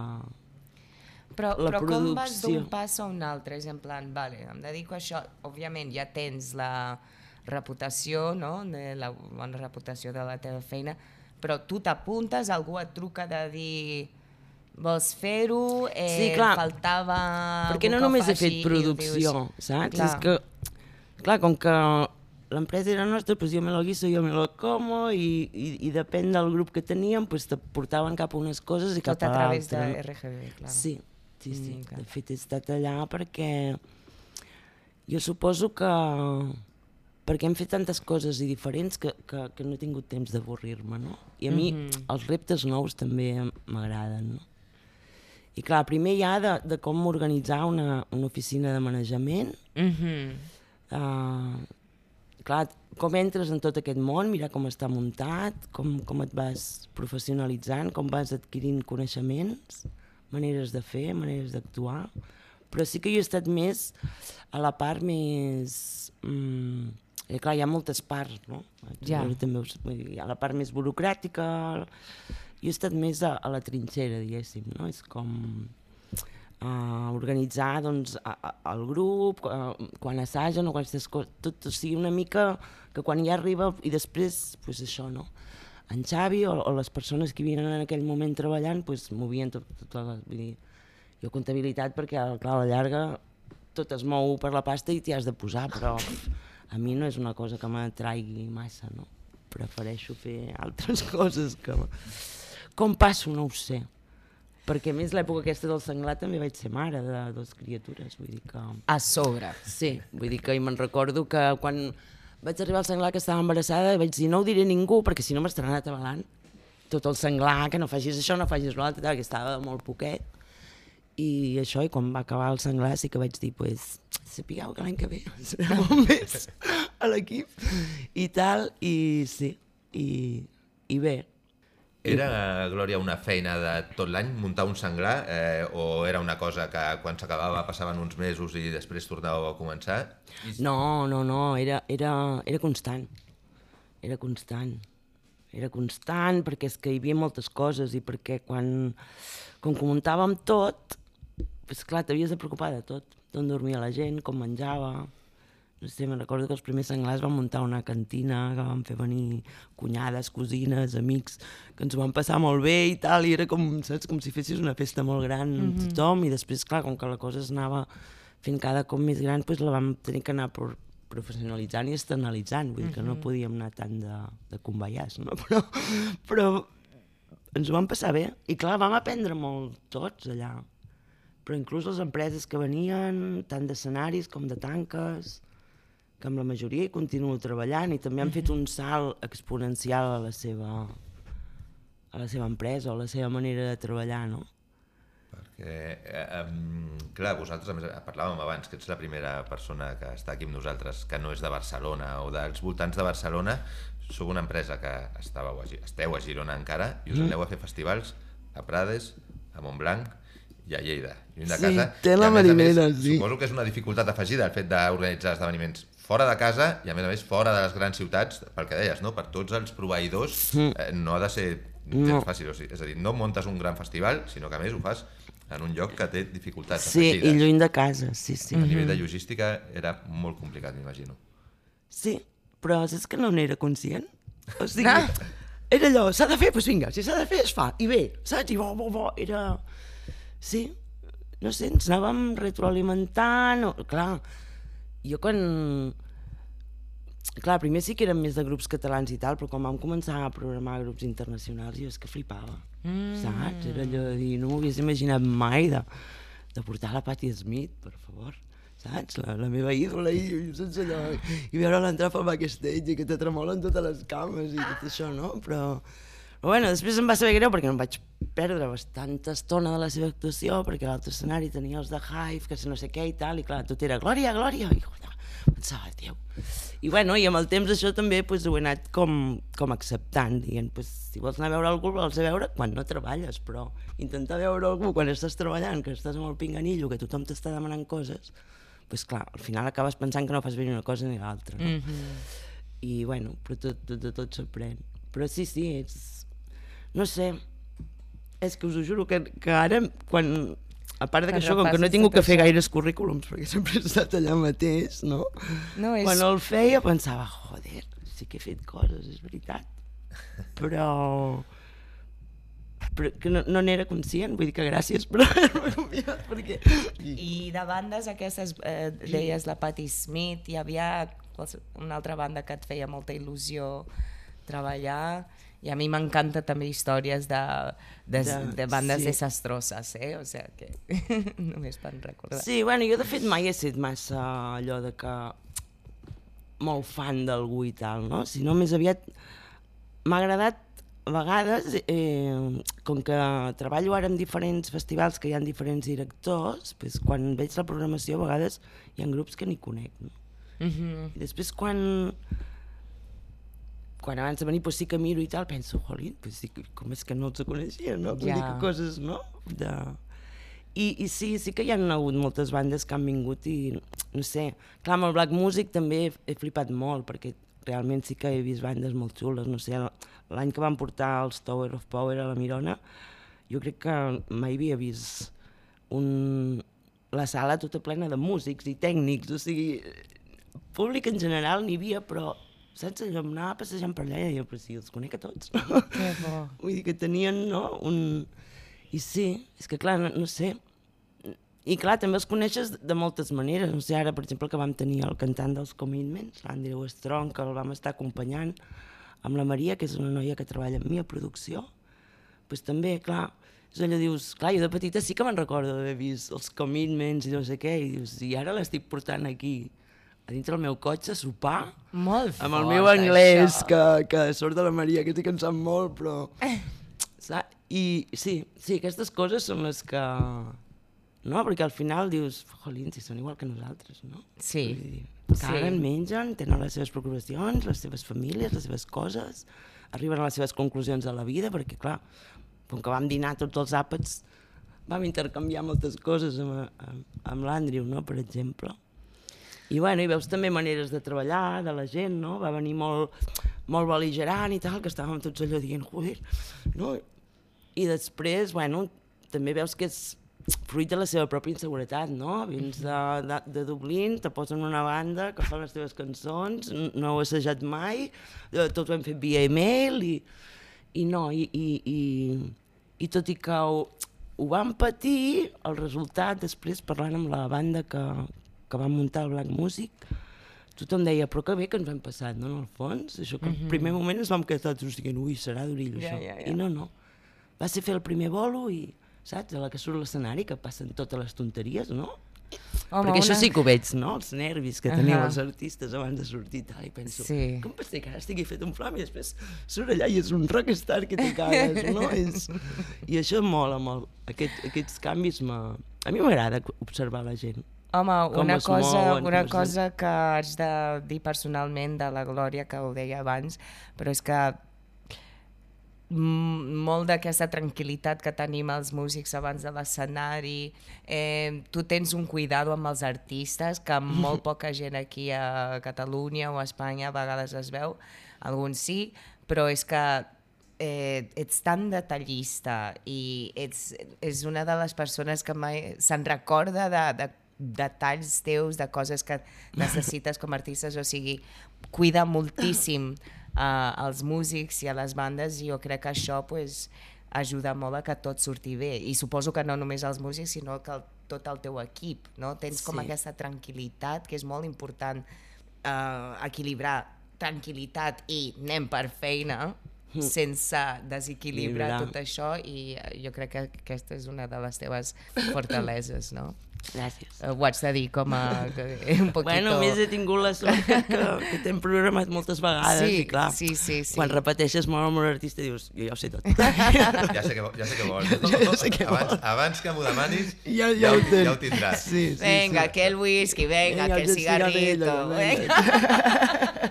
Però, La però com vas producció. d'un pas a un altre? És en plan, vale, em dedico a això. Òbviament ja tens la reputació, no? De la bona reputació de la teva feina, però tu t'apuntes, algú et truca de dir vols fer-ho, eh, Sí, clar. faltava Perquè no només he fet producció, dius, saps? Clar. És que, clar, com que l'empresa era nostra, doncs jo me lo guiso, jo me lo como, i, i, i depèn del grup que teníem, doncs te portaven cap a unes coses i cap Tot a a través de. RGB, clar. Sí, sí, sí. Mm, clar. De fet, he estat allà perquè jo suposo que perquè hem fet tantes coses i diferents que, que, que no he tingut temps d'avorrir-me, no? I a mi Mhm. els reptes nous també m'agraden, no? I clar, primer hi ha de, de com organitzar una, una oficina de manejament, Mhm. Uh, clar, com entres en tot aquest món, mirar com està muntat, com, com et vas professionalitzant, com vas adquirint coneixements, maneres de fer, maneres d'actuar, però sí que jo he estat més a la part més... Mm, eh, clar, hi ha moltes parts, no? Ja. També, us- hi ha la part més burocràtica, jo he estat més a, a la trinxera, diguéssim, no? És com uh, organitzar doncs, a, a, el grup, uh, quan assagen o quan aquestes tot, o sigui, una mica que quan ja arriba i després, pues això, no? En Xavi o, o les persones que havien en aquell moment treballant, pues, movien tot, tot la, vull dir, jo comptabilitat perquè, clar, a la llarga tot es mou per la pasta i t'hi has de posar, però a mi no és una cosa que m'atraigui massa, no? Prefereixo fer altres coses que... Com passo, no ho sé. Perquè a més l'època aquesta del senglar també vaig ser mare de dues criatures, vull dir que... A sobre. Sí, vull dir que me'n recordo que quan vaig arribar al senglar que estava embarassada vaig dir no ho diré a ningú perquè si no m'estaran atabalant tot el senglar, que no facis això, no facis l'altre, tal, que estava molt poquet. I això, i quan va acabar el senglar sí que vaig dir, pues, sapigueu que l'any que ve serà molt més a l'equip i tal, i sí, i, i bé, Era, Glòria, una feina de tot l'any, muntar un senglar, eh, o era una cosa que quan s'acabava passaven uns mesos i després tornàveu a començar? I... No, no, no, era, era, era constant. Era constant. Era constant perquè és que hi havia moltes coses i perquè quan, com que ho muntàvem tot, pues clar, t'havies de preocupar de tot. D'on dormia la gent, com menjava... No sé, me'n recordo que els primers senglars van muntar una cantina, que van fer venir cunyades, cosines, amics, que ens ho van passar molt bé i tal, i era com, saps, com si fessis una festa molt gran mm -hmm. tothom, i després, clar, com que la cosa es anava fent cada cop més gran, doncs la vam tenir que anar pro professionalitzant i externalitzant, vull dir que no podíem anar tant de, de conveiars, no? Però, però ens ho vam passar bé, i clar, vam aprendre molt tots allà, però inclús les empreses que venien, tant d'escenaris com de tanques, que amb la majoria hi continuo treballant i també han fet un salt exponencial a la seva, a la seva empresa o a la seva manera de treballar, no? Perquè, eh, um, clar, vosaltres, a més, parlàvem abans que ets la primera persona que està aquí amb nosaltres que no és de Barcelona o dels voltants de Barcelona. Sou una empresa que estàveu a, esteu a Girona encara i us Mm. aneu a fer festivals a Prades, a Montblanc i a Lleida. Lluny de Sí, casa. té I, la marinera, sí. Suposo que és una dificultat afegida el fet d'organitzar esdeveniments fora de casa i a més a més fora de les grans ciutats, pel que deies, no? per tots els proveïdors eh, no ha de ser gens Mm. No. fàcil. O sigui, és a dir, no muntes un gran festival, sinó que a més ho fas en un lloc que té dificultats Sí, i afegides. lluny de casa, sí, sí. A nivell de logística era molt complicat, m'imagino. Sí, però saps que no n'era conscient? O sigui, Ah. era allò, s'ha de fer, doncs vinga, si s'ha de fer es fa, i bé, saps? I bo, bo, bo, era... Sí, no sé, ens anàvem retroalimentant, o... clar, jo quan... Clar, primer sí que eren més de grups catalans i tal, però quan vam començar a programar grups internacionals jo és que flipava, mm. saps? Era allò de dir, no m'ho imaginat mai de, de portar la Patti Smith, per favor, saps? La, la meva ídola i, i saps allò, i veure-la entrar pel backstage i que te tremolen totes les cames i tot això, no? Però, però bueno, després em va saber greu perquè em vaig perdre bastanta estona de la seva actuació perquè l'altre escenari tenia els de Hive, que no sé què i tal, i clar, tot era Glòria, Glòria, i joder, pensava, Déu. I bueno, i amb el temps això també pues, ho he anat com, com acceptant, dient, pues, si vols anar a veure algú, vols a veure quan no treballes, però intentar veure algú quan estàs treballant, que estàs amb el pinganillo, que tothom t'està demanant coses, pues clar, al final acabes pensant que no fas bé ni una cosa ni l'altra, no? Mm -hmm. I bueno, però tot, tot, tot, tot s'aprèn. Però sí, sí, és... No sé, és que us ho juro que, que ara, quan, a part de que això, com que no he tingut que fer això. gaires currículums, perquè sempre he estat allà mateix, no? No, és... Quan el feia pensava, joder, sí que he fet coses, és veritat. Però però que no, no n'era conscient, vull dir que gràcies per perquè... I de bandes aquestes, eh, deies la Patti Smith, hi havia una altra banda que et feia molta il·lusió treballar, i a mi m'encanta també històries de, de, de, De- de bandes sí. desastroses, eh? O sigui que només per recordar. Sí, bueno, jo de fet mai he estat massa allò de que molt fan d'algú i tal, no? Sinó més aviat m'ha agradat a vegades, eh, com que treballo ara en diferents festivals que hi ha diferents directors, pues, quan veig la programació a vegades hi ha grups que ni conec, no? Mm -hmm. I després quan quan abans de venir pues, sí que miro i tal, penso, jolín, pues sí, com és que no els coneixia, no? Vull Ja. dir que coses, no? De... I, I sí, sí que hi ha hagut moltes bandes que han vingut i, no sé, clar, amb el Black Music també he, he flipat molt, perquè realment sí que he vist bandes molt xules, no sé, l'any que van portar els Tower of Power a la Mirona, jo crec que mai havia vist un, la sala tota plena de músics i tècnics, o sigui, públic en general n'hi havia, però saps, em anava passejant per allà i deia, però si els conec a tots. Que bo. Vull dir que tenien, no?, un... I sí, és que clar, no, no sé, i clar, també els coneixes de moltes maneres. No sé, ara, per exemple, que vam tenir el cantant dels Commitments, l'Andrew Strong, que el vam estar acompanyant, amb la Maria, que és una noia que treballa amb mi a producció, pues també, clar, és allò, dius, clar, jo de petita sí que me'n recordo d'haver vist els Commitments i no sé què, i dius, i ara l'estic portant aquí, dintre el meu cotxe, a sopar, Molt amb el fort, meu anglès, això. que, que surt de la Maria, que sí que en sap molt, però... Saps? I sí, sí, aquestes coses són les que... No? Perquè al final dius, jolín, si són igual que nosaltres, no? Sí. Dir, Sí. Caguen, mengen, tenen les seves preocupacions, les seves famílies, les seves coses, arriben a les seves conclusions de la vida, perquè, clar, com que vam dinar tots els àpats, vam intercanviar moltes coses amb, amb, amb l'Andrew, no?, per exemple. I, bueno, i veus també maneres de treballar, de la gent, no? Va venir molt, molt beligerant i tal, que estàvem tots allò dient, joder, no? I després, bueno, també veus que és fruit de la seva pròpia inseguretat, no? Vins de, de, de Dublín, te posen una banda que fa les teves cançons, no ho he assajat mai, eh, tot ho hem fet via e-mail i, i no, i, i, i, i tot i que ho, ho vam patir, el resultat després parlant amb la banda que, que va muntar el Black Music, tothom deia, però que bé que ens hem passat, no, en el fons? Això que al primer moment ens vam quedar tots dient, ui, serà d'orill Ja, això. ja, ja. I no, no. Va ser fer el primer bolo i, saps, a la que surt l'escenari, que passen totes les tonteries, no? Home, Perquè això una- sí que ho veig, no? Els nervis que teniu Ahà. els artistes abans de sortir tal, i penso, Sí. com pot ser que ara estigui fet un flam i després surt allà i és un rockstar que te cagues, no? És... I això mola molt. Aquest, aquests canvis. A mi m'agrada observar la gent. Home, com una cosa, mouen, una cosa que haig de dir personalment de la Glòria, que ho deia abans, però és que molt d'aquesta tranquil·litat que tenim els músics abans de l'escenari, eh, tu tens un cuidado amb els artistes que molt poca gent aquí a Catalunya o a Espanya a vegades es veu, alguns sí, però és que eh, ets tan detallista i ets, és una de les persones que mai se'n recorda de, de detalls teus, de coses que necessites com a artistes, o sigui, cuida moltíssim uh, als músics i a les bandes i jo crec que això pues, ajuda molt a que tot surti bé. I suposo que no només els músics, sinó que el, tot el teu equip, no? Tens com Sí. aquesta tranquil·litat que és molt important uh, equilibrar tranquil·litat i anem per feina sense desequilibrar Equilibrar. tot això i eh, jo crec que aquesta és una de les teves fortaleses, no? Gràcies. Eh, Ho haig de dir com a que, un poquito... Bueno, a més he tingut la sort que, que, que t'hem programat moltes vegades Sí, i clar, sí, sí, sí. quan repeteixes molt amb un artista dius, jo ja ho sé tot. Ja sé que, ja sé què vols. Ja sé què abans, abans que m'ho demanis, Ja- ja, ja ho ja ho tindràs. Sí, sí, Venga, sí. que el whisky, venga, Venga, que el cigarrito. venga. Venga.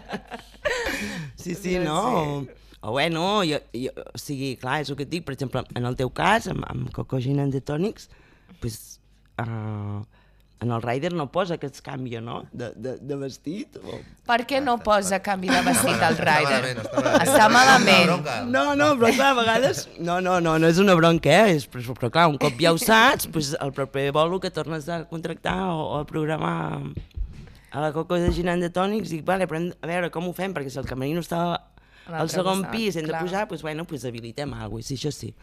Sí, sí, no? O bueno, jo, jo, o sigui, clar, és el que et dic, per exemple, en el teu cas, amb, amb Coco Gin and the Tonics, pues, uh, en el rider no posa que es canvia, no?, de, de, de vestit. O... Per què no posa canvi de vestit al rider? està malament. No, no, però clar, a vegades... No, no, no, no és una bronca, eh? És, però, però clar, un cop ja ho saps, pues, el proper bolo que tornes a contractar o, o a programar a la Coco de Ginant de Tònics, dic, vale, però a veure com ho fem, perquè si el camerino està al segon costat, pis, hem de clar. pujar, doncs, bueno, pues habilitem alguna cosa, sí, això sí.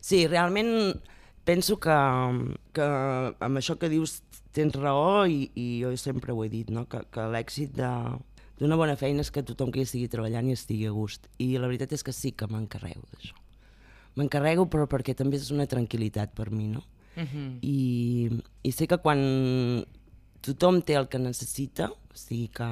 Sí, realment penso que, que amb això que dius tens raó i, i jo sempre ho he dit, no? que, que l'èxit de, d'una bona feina és que tothom que hi estigui treballant i estigui a gust. I la veritat és que sí que m'encarrego d'això. M'encarrego però perquè també és una tranquil·litat per mi, no? Mhm. I, I sé que quan tothom té el que necessita, o sigui que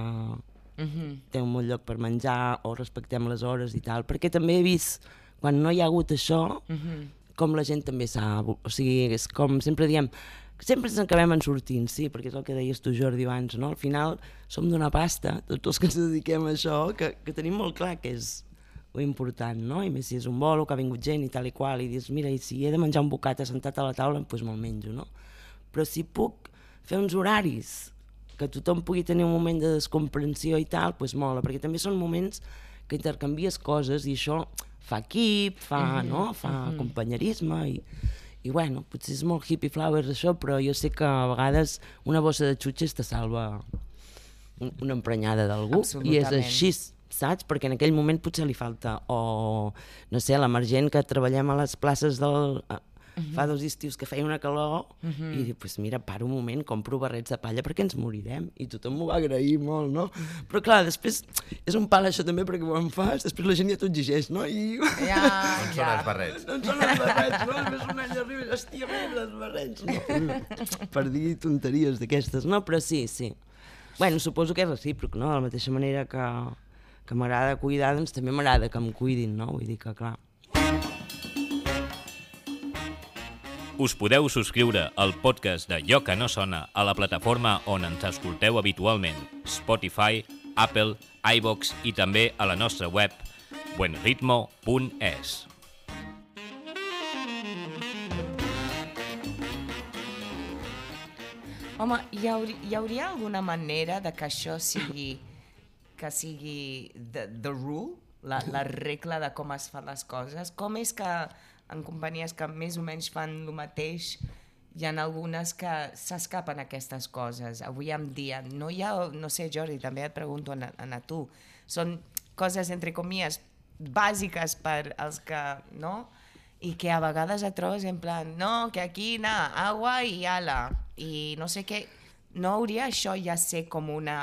Mhm. té un bon lloc per menjar o respectem les hores i tal, perquè també he vist, quan no hi ha hagut això, Mhm. com la gent també s'ha... O sigui, és com sempre diem, sempre ens acabem en sortint, sí, perquè és el que deies tu, Jordi, abans, no? Al final som d'una pasta, tots els que ens dediquem a això, que, que tenim molt clar que és lo important, no? I més si és un bolo, que ha vingut gent i tal i qual, i dius, mira, i si he de menjar un bocat assentat a la taula, doncs me'l menjo, no? Però si puc fer uns horaris que tothom pugui tenir un moment de descomprensió i tal, doncs mola, perquè també són moments que intercanvies coses i això fa equip, fa, no? fa companyerisme i, i bueno, potser és molt hippie flowers això, però jo sé que a vegades una bossa de xutxes te salva un- una emprenyada d'algú i és així, saps? Perquè en aquell moment potser li falta o, no sé, l'emergent que treballem a les places del... a- Fa dos estius que feia una calor i dic, pues mira, para un moment, compro barrets de palla perquè ens morirem. I tothom m'ho va agrair molt, no? Però clar, després és un pal això també perquè quan fas, després la gent ja t'ho exigeix, no? I... Ja, On són ja. els barrets? No en són els barrets, no? Després un any arriba i hòstia, mira, els barrets. No? per dir tonteries d'aquestes, no? Però sí, sí. Bueno, suposo que és recíproc, no? De la mateixa manera que, que m'agrada cuidar, doncs també m'agrada que em cuidin, no? Vull dir que, clar, Us podeu subscriure al podcast de Lloc que no sona a la plataforma on ens escolteu habitualment, Spotify, Apple, iVox i també a la nostra web buenritmo.es. Home, hi, hauri, hi hauria alguna manera de que això sigui que sigui the, the rule, la, la regla de com es fan les coses? Com és que en companyies que més o menys fan el mateix hi ha algunes que s'escapen aquestes coses. Avui en dia no hi ha, no sé, Jordi, també et pregunto a, a, tu, són coses, entre comies, bàsiques per als que, no? I que a vegades et trobes en plan, no, que aquí, na, agua i ala, i no sé què, no hauria això ja ser com una,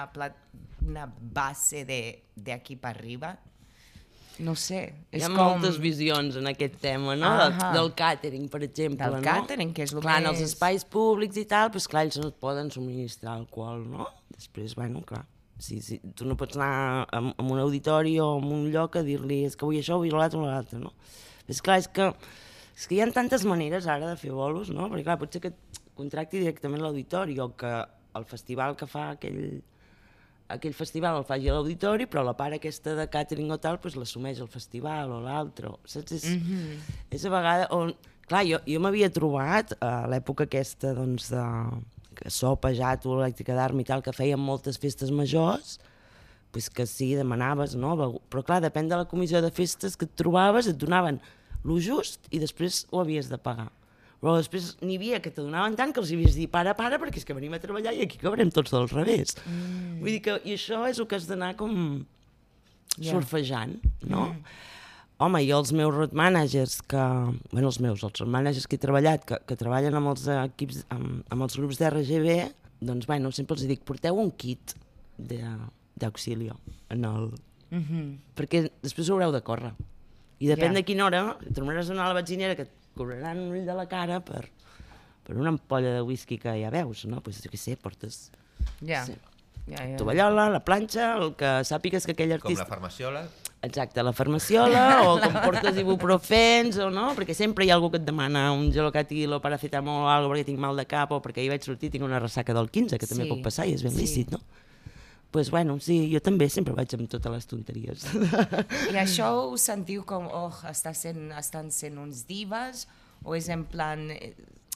una base de, de aquí per arriba? No sé, Hi és ha com... moltes visions en aquest tema, no? Del, Ahà. del càtering, per exemple, Del no? càtering, que és el clar, en els espais públics i tal, doncs clar, ells no et poden subministrar alcohol, no? Després, bueno, clar, sí, sí, tu no pots anar a, a un auditori o a un lloc a dir-li és que vull això, vull l'altre o l'altre, no? És clar, és que, és que hi ha tantes maneres ara de fer bolos, no? Perquè clar, potser que et contracti directament l'auditori o que el festival que fa aquell, aquell festival el faci a l'auditori, però la part aquesta de catering o tal, doncs l'assumeix el festival o l'altre, saps? És, mm -hmm. és a vegades on... Clar, jo, jo m'havia trobat a l'època aquesta, doncs, de que sopa, jato, elèctrica d'arma i tal, que feien moltes festes majors, pues que sí, demanaves, no? Però clar, depèn de la comissió de festes que et trobaves, et donaven lo just i després ho havies de pagar. Però després n'hi havia que te donaven tant que els havies de dir para, para, perquè és que venim a treballar i aquí cobrem tots del revés. Mm. Vull dir que i això és el que has d'anar com Ja. surfejant, no? Mm. Home, i els meus road managers, que, bueno, els meus, els road managers que he treballat, que, que treballen amb els equips, amb, amb els grups d'RGB, doncs, bueno, sempre els dic, porteu un kit de- d'auxilio en el... Mm -hmm. perquè després haureu de córrer. I depèn Ja. de quina hora, tornaràs a anar a la benzinera que cobraran un ull de la cara per, per una ampolla de whisky que ja veus, no? Doncs pues, jo què sé, portes Ja. Sí. ja, ja. tovallola, la planxa, el que sàpigues que aquell Com artista... la farmaciola, Exacte, la farmaciola, o com portes ibuprofens, o no, perquè sempre hi ha algú que et demana un gelocatil o paracetamol o alguna perquè tinc mal de cap, o perquè ahir vaig sortir i tinc una ressaca del 15, que també Sí, pot passar i és ben sí. lícit, no? Pues, bueno, sí, jo també sempre vaig amb totes les tonteries. I això ho sentiu com, oh, està sent, estan sent uns divas, o és en plan, eh,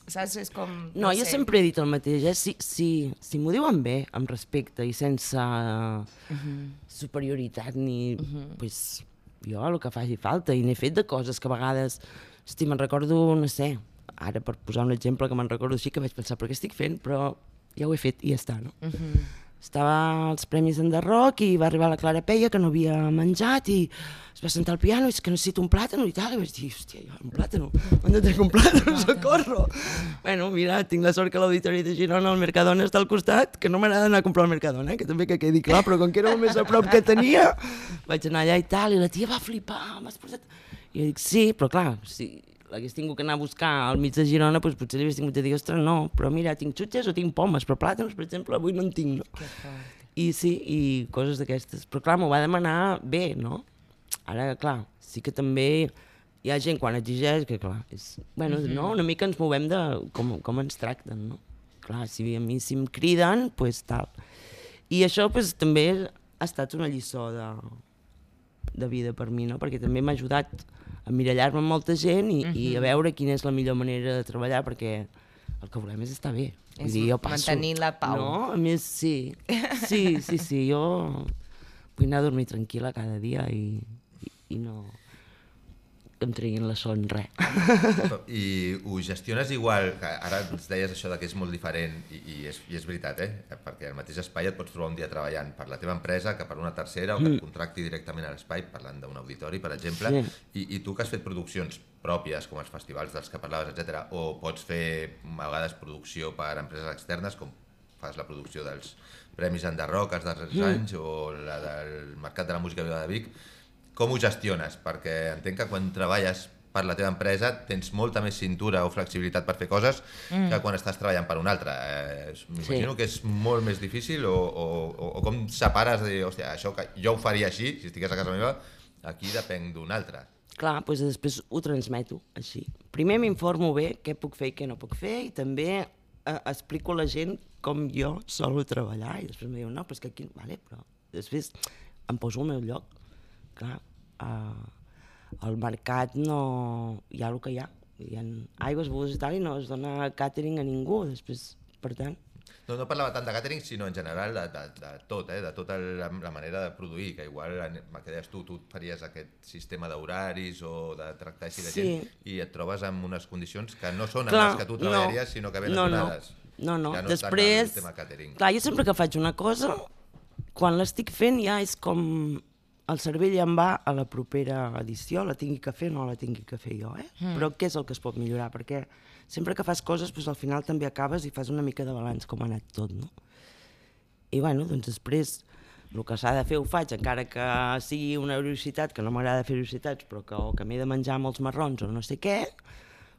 saps, és com... No, jo sé. sempre he dit el mateix, eh? si, si, si m'ho diuen bé, amb respecte i sense uh -huh. superioritat ni... Uh -huh. pues, jo el que faci falta i n'he fet de coses que a vegades... Hosti, me'n recordo, no sé, ara per posar un exemple que me'n recordo així, que vaig pensar, però què estic fent? Però ja ho he fet i ja està, no? Uh -huh. Estava als Premis d'Enderroc i va arribar la Clara Peia, que no havia menjat, i es va sentar al piano i és que necessito un plàtano i tal, i vaig dir, hòstia, jo un plàtano, on de tenir un plàtano, socorro! bueno, mira, tinc la sort que l'Auditori de Girona, el Mercadona està al costat, que no m'agrada anar a comprar al Mercadona, eh? que també que quedi clar, però com que era el més a prop que tenia, vaig anar allà i tal, i la tia va flipar, m'has portat... I jo dic, sí, però clar, si l'hagués tingut que anar a buscar al mig de Girona, doncs potser li hagués tingut de dir, ostres, no, però mira, tinc xutxes o tinc pomes, però plàtans, per exemple, avui no en tinc, no? I sí, i coses d'aquestes. Però clar, m'ho va demanar bé, no? Ara, clar, sí que també hi ha gent quan exigeix que, clar, és... Bueno, no? una mica ens movem de com, com ens tracten, no? Clar, si a mi si em criden, doncs pues, tal. I això pues, també ha estat una lliçó de, de vida per mi, no? Perquè també m'ha ajudat a mirallar-me amb molta gent i, i a veure quina és la millor manera de treballar, perquè el que volem és estar bé. És dir, jo passo, mantenir la pau. No? A més, sí. Sí, sí, sí. Jo vull anar a dormir tranquil·la cada dia i, i, i no que em treguin la son, res. I ho gestiones igual, que ara ens deies això de que és molt diferent, i, i, és, i és veritat, eh? perquè al mateix espai et pots trobar un dia treballant per la teva empresa que per una tercera o que et contracti directament a l'espai, parlant d'un auditori, per exemple, Sí. i, i tu que has fet produccions pròpies, com els festivals dels que parlaves, etc, o pots fer a vegades producció per empreses externes, com fas la producció dels Premis Enderroc els darrers anys o la del Mercat de la Música Viva de Vic, com ho gestiones? Perquè entenc que quan treballes per la teva empresa tens molta més cintura o flexibilitat per fer coses mm. que quan estàs treballant per una altra. Eh, M'imagino Sí. que és molt més difícil o, o, o, o com separes de dir, hòstia, això que jo ho faria així, si estigués a casa meva, aquí depenc d'un altre. Clar, doncs després ho transmeto així. Primer m'informo bé què puc fer i què no puc fer i també eh, explico a la gent com jo solo treballar i després em diuen, no, però és que aquí... Vale, però després em poso al meu lloc. Clar, eh, al mercat no... hi ha el que hi ha. Hi ha aigües, begudes i tal i no es dona càtering a ningú. Després, per tant, No, no parlava tant de catering, sinó en general de, de, de tot, eh? de tota la, la manera de produir, que igual, el que deies tu, tu faries aquest sistema d'horaris o de tractar així de Sí. gent i et trobes amb unes condicions que no són Clar, les que tu treballaries, sinó que venen no, no. donades. No, no. Ja no Després, catering. clar, jo sempre que faig una cosa, quan l'estic fent ja és com el cervell ja em va a la propera edició, la tingui que fer o no la tingui que fer jo, eh? Mm. Però què és el que es pot millorar? Perquè sempre que fas coses, doncs, al final també acabes i fas una mica de balanç com ha anat tot, no? I bueno, doncs després el que s'ha de fer ho faig, encara que sigui una velocitat, que no m'agrada fer velocitats, però que, o que m'he de menjar els marrons o no sé què,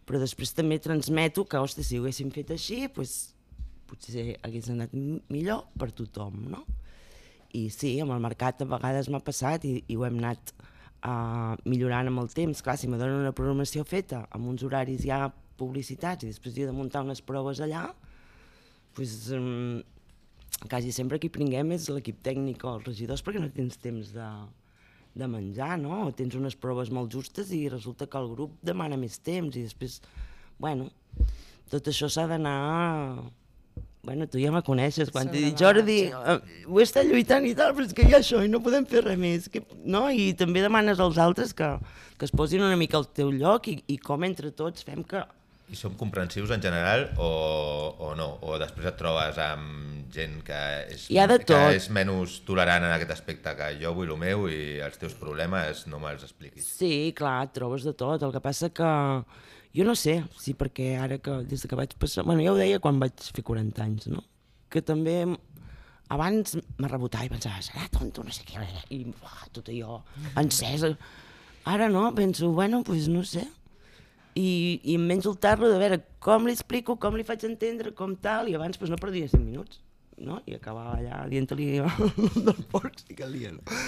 però després també transmeto que, ostres, si ho haguéssim fet així, doncs, potser hagués anat mi- millor per tothom, no? I sí, amb el mercat a vegades m'ha passat i, i ho hem anat uh, millorant amb el temps. Clar, si me donen una programació feta amb uns horaris ja publicitats i després jo he de muntar unes proves allà, doncs, um, quasi sempre qui pringuem és l'equip tècnic o els regidors perquè no tens temps de, de menjar, no? O tens unes proves molt justes i resulta que el grup demana més temps i després, bueno, tot això s'ha d'anar... Bueno, tu ja me coneixes, quan t'he dit, Jordi, ho he estat lluitant i tal, però és que hi ha això i no podem fer res més. Que, no? I també demanes als altres que, que es posin una mica al teu lloc i, i com entre tots fem que I som comprensius en general o, o no? O després et trobes amb gent que és, Hi ha de que tot. és menys tolerant en aquest aspecte, que jo vull el meu i els teus problemes no me'ls expliquis. Sí, clar, et trobes de tot. El que passa que jo no sé, sí, perquè ara que des que vaig passar... Bueno, ja ho deia quan vaig fer 40 anys, no? Que també abans me rebotava i pensava, serà tonto, no sé què, i uah, tot allò encès. Ara no, penso, bueno, doncs pues no sé. I, i em menjo el tarro de veure com li explico, com li faig entendre, com tal, i abans pues, no perdia 5 minuts, no? I acabava allà dient-li del porc, sí que lia, no?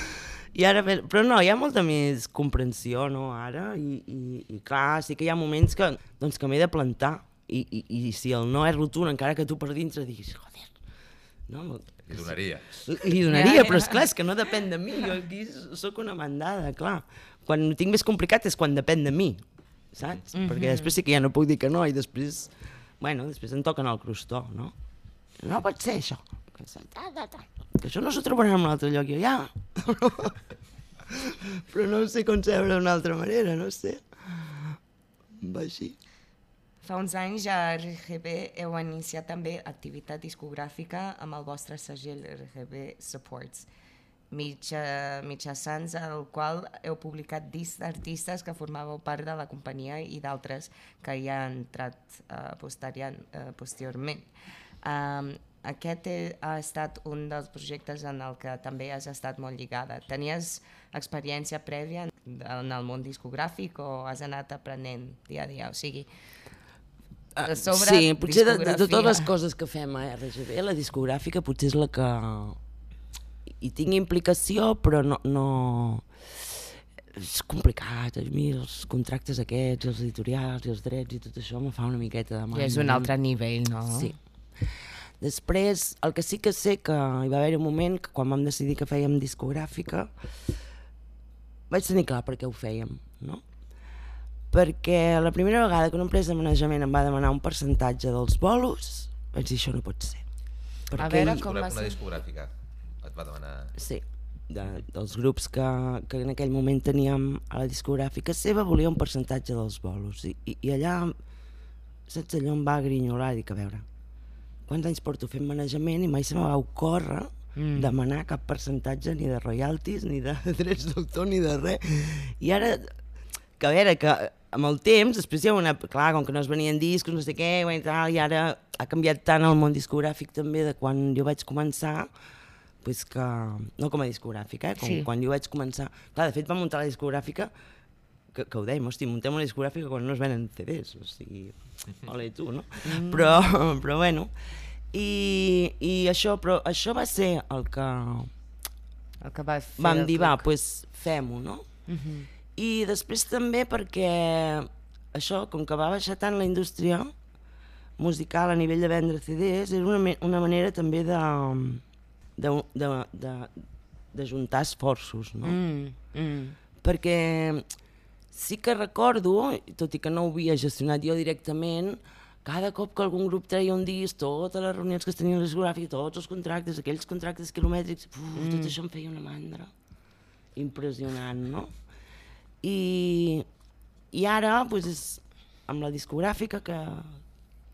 I ara, però no, hi ha molta més comprensió, no, ara, i, i, i clar, sí que hi ha moments que, doncs, que m'he de plantar, i, i, i si el no és rotund, encara que tu per dintre diguis, joder, no, I donaria. li donaria, però és clar, és que no depèn de mi, jo aquí sóc una mandada, clar. Quan ho tinc més complicat és quan depèn de mi, saps? Mm -hmm. Perquè després sí que ja no puc dir que no i després, bueno, després em toquen el crostó, no? No pot ser això. Que, se- ta, ta, ta. que això no s'ho trobaran en un altre lloc, jo ja. però no sé concebre d'una altra manera, no sé. Va així. Fa uns anys a RGB heu iniciat també activitat discogràfica amb el vostre segell RGB Supports, mitja, mitjançant el qual heu publicat discs d'artistes que formàveu part de la companyia i d'altres que hi han entrat uh, posterior, uh, posteriorment. Um, aquest he, ha estat un dels projectes en el que també has estat molt lligada. Tenies experiència prèvia en, en el món discogràfic o has anat aprenent dia a dia? O sigui, de sobre Ah, sí, potser de, de, de totes les coses que fem a RGB, la discogràfica potser és la que hi tinc implicació, però no, no... És complicat, a mi els contractes aquests, els editorials i els drets i tot això me fa una miqueta de mal. Ja és un altre nivell, no? Sí. Després, el que sí que sé que hi va haver un moment que quan vam decidir que fèiem discogràfica vaig tenir clar per què ho fèiem, no? Perquè la primera vegada que una empresa de manejament em va demanar un percentatge dels bolos, vaig dir això no pot ser. A veure com una, va una ser. discogràfica et va demanar... Sí, de, dels grups que, que en aquell moment teníem a la discogràfica seva volia un percentatge dels bolos i, i, i allà saps allò em va grinyolar i dic a veure quants anys porto fent manejament i mai se me va ocórrer mm. demanar cap percentatge ni de royalties ni de drets d'autor ni de res i ara que a veure que amb el temps, després hi ha una... Clar, com que no es venien discos, no sé què, i tal, i ara ha canviat tant el món discogràfic també de quan jo vaig començar, pues que, no com a discogràfica, eh? com Sí. quan jo vaig començar... Clar, de fet vam muntar la discogràfica, que, que ho dèiem, hosti, muntem una discogràfica quan no es venen CDs, o sigui, ole tu, no? Mm. Però, però bueno, i, i això, però això va ser el que El que va fer vam dir, va, doncs pues, fem-ho, no? I després també perquè això, com que va baixar tant la indústria musical a nivell de vendre CDs, era una, una manera també de, de, de, de, de juntar esforços, no? Mm, mm. perquè sí que recordo, tot i que no ho havia gestionat jo directament, cada cop que algun grup treia un disc, totes les reunions que es tenien la discogràfica, tots els contractes, aquells contractes quilomètrics, uf, mm. tot això em feia una mandra impressionant, no? I, i ara, doncs, és amb la discogràfica que,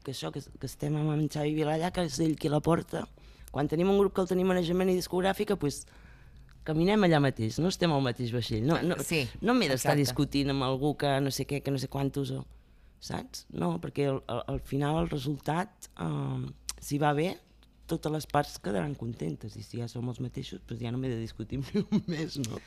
que això, que, que estem amb en Xavi Vilallà, que és ell qui la porta, quan tenim un grup que el tenim manejament i discogràfica, doncs, caminem allà mateix, no estem al mateix vaixell. No, no, Sí, no m'he d'estar discutint amb algú que no sé què, que no sé quantos, o, saps? No, perquè al, al, al final el resultat, eh, si va bé, totes les parts quedaran contentes i si ja som els mateixos, doncs ja no m'he de discutir amb més, no?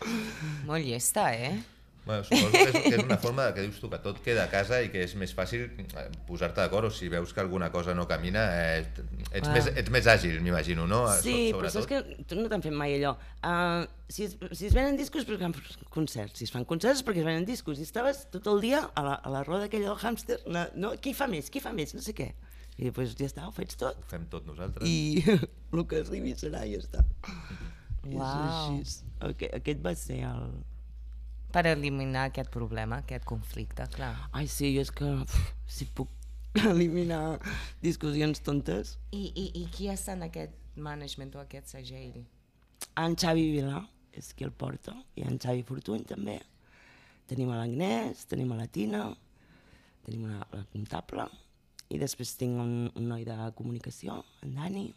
Molt llesta, eh? Bueno, suposo que és, que és una forma de que dius tu que tot queda a casa i que és més fàcil eh, posar-te d'acord o si veus que alguna cosa no camina eh, ets, Clar. més, ets més àgil, m'imagino, no? Sí, So- però saps que tu no t'han fet mai allò. Uh, si, es, si es venen discos, perquè fan concerts. Si es fan concerts, perquè es venen discos. I estaves tot el dia a la, a la roda aquella del hàmster, no, no, qui fa més, qui fa més, no sé què. I després ja està, ho faig tot. Ho fem tot nosaltres. I el que arribi serà i ja està. I és Uau. així. Aquest, aquest va ser el... Per eliminar aquest problema, aquest conflicte, clar. Ai, sí, és que uf, si puc eliminar discussions tontes. I, i, i qui està en aquest management o aquest segell? En Xavi Vilà és qui el porta, i en Xavi Fortuny també. Tenim a l'Agnès, tenim a la Tina, tenim una, la comptable, i després tinc un, un noi de comunicació, en Dani,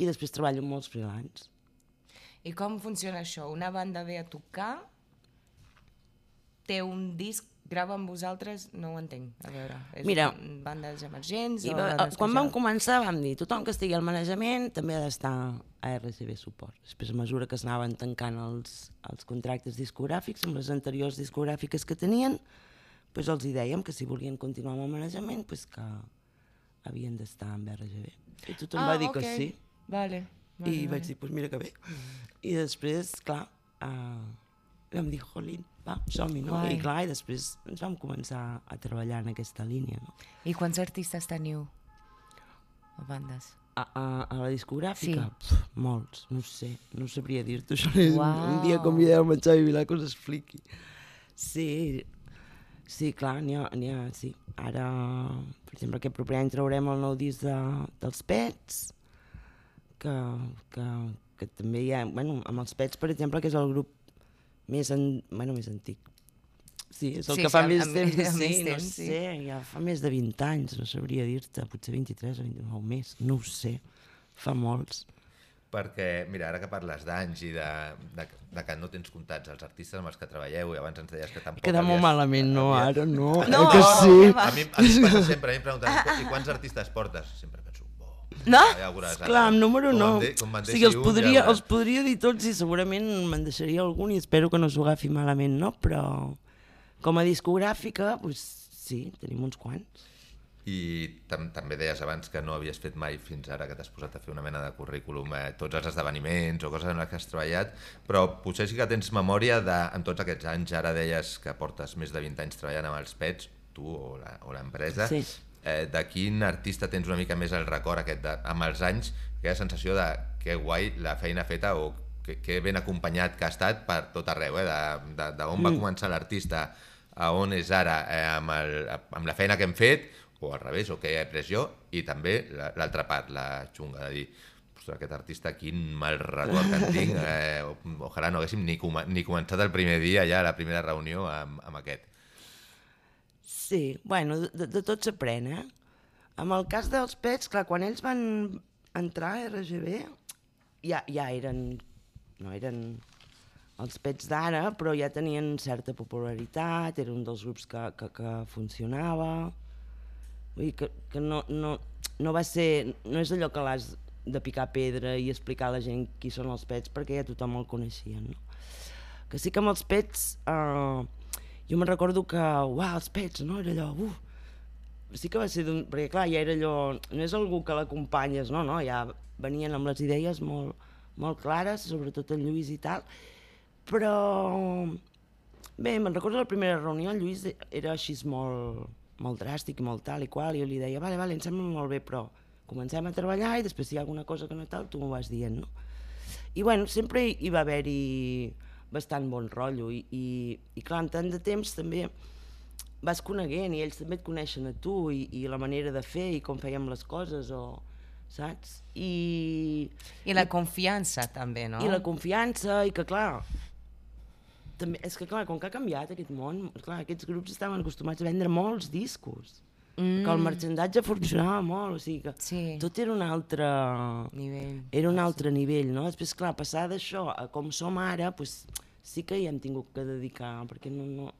i després treballo amb molts freelance. I com funciona això? Una banda ve a tocar, té un disc, grava amb vosaltres, no ho entenc. A veure, és Mira, bandes emergents I o bandes quan que vam començar vam dir tothom que estigui al manejament també ha d'estar a RCB Suport. Després, a mesura que s'anaven tancant els, els contractes discogràfics amb les anteriors discogràfiques que tenien, doncs els hi dèiem que si volien continuar amb el manejament, doncs que havien d'estar amb RGB. I tothom va dir que ok. sí. Vale, vale, I vale. vaig dir, doncs mira que bé. I després, clar, uh, vam dir, jolín, va, som-hi, no? Guai. I clar, i després ens vam començar a treballar en aquesta línia, no? I quants artistes teniu? A bandes? A, a, a la discogràfica? Sí. Pff, molts, no sé, no sabria dir-t'ho. Això és un, un dia Uau. convidem a Xavi Vilà que us expliqui. Sí, sí, clar, n'hi ha, ha, sí. Ara, per exemple, aquest proper any traurem el nou disc de, dels Pets, que, que, que també hi ha, bueno, amb els Pets, per exemple, que és el grup més, en, bueno, més antic. Sí, és el Sí, que fa sí, més amb- temps, amb sí, no temps, sí. sé, ja fa més de 20 anys, no sabria dir-te, potser 23 o 29 o més, no ho sé, fa molts. Perquè, mira, ara que parles d'anys i de, de, de que no tens comptats els artistes amb els que treballeu i abans ens deies que tampoc... Queda molt havies- malament, no, ara no, No, eh que no, sí. que va. A mi, a mi passa sempre, a mi em pregunten, i quants artistes portes? Sempre No? ja veuràs ara. Clar, amb número Com no. em de- com o sigui, els un, ja podria, veuràs. els podria dir tots i segurament me'n deixaria algun i espero que no s'ho agafi malament, no? Però com a discogràfica, doncs sí, tenim uns quants. I tam també deies abans que no havies fet mai fins ara que t'has posat a fer una mena de currículum, eh, tots els esdeveniments o coses en les que has treballat, però potser sí que tens memòria de, en tots aquests anys, ara deies que portes més de 20 anys treballant amb els pets, tu o la- o l'empresa, Sí. Eh, de quin artista tens una mica més el record aquest de, amb els anys, aquella sensació de que guai la feina feta o que, que ben acompanyat que ha estat per tot arreu, eh? de, de, de on va començar l'artista a on és ara eh, amb, el, amb la feina que hem fet o al revés, o que he après jo i també la- l'altra part, la xunga de dir ostres, aquest artista, quin mal record que en tinc eh, ojalà no haguéssim ni, com ni començat el primer dia ja, la primera reunió amb, amb aquest Sí, bueno, de, de tot s'aprèn, eh? Amb el cas dels pets, clar, quan ells van entrar a RGB, ja, ja eren, no eren els pets d'ara, però ja tenien certa popularitat, era un dels grups que, que, que funcionava, vull dir que, que no, no, no va ser, no és allò que l'has de picar pedra i explicar a la gent qui són els pets perquè ja tothom el coneixia, no? Que sí que amb els pets, eh, jo me'n recordo que, uau, els pets, no? Era allò, uf, sí que va ser d'un... Perquè clar, ja era allò... No és algú que l'acompanyes, no, no, ja venien amb les idees molt, molt clares, sobretot el Lluís i tal, però... Bé, me'n recordo la primera reunió, el Lluís era així molt, molt dràstic i molt tal i qual, i jo li deia, vale, vale, em sembla molt bé, però comencem a treballar i després si hi ha alguna cosa que no tal, tu m'ho vas dient, no? I bueno, sempre hi, va haver-hi bastant bon rotllo i, i, i clar, en tant de temps també vas coneguent i ells també et coneixen a tu i, i la manera de fer i com fèiem les coses o saps? I, I la confiança també, no? i la confiança i que clar també, és que clar, com que ha canviat aquest món clar, aquests grups estaven acostumats a vendre molts discos mm. que el merchandatge funcionava molt o sigui que Sí. tot era un altre Nivell. era un altre nivell, no? Després, clar, passar d'això a com som ara, pues, sí que hi hem tingut que dedicar, perquè no, no...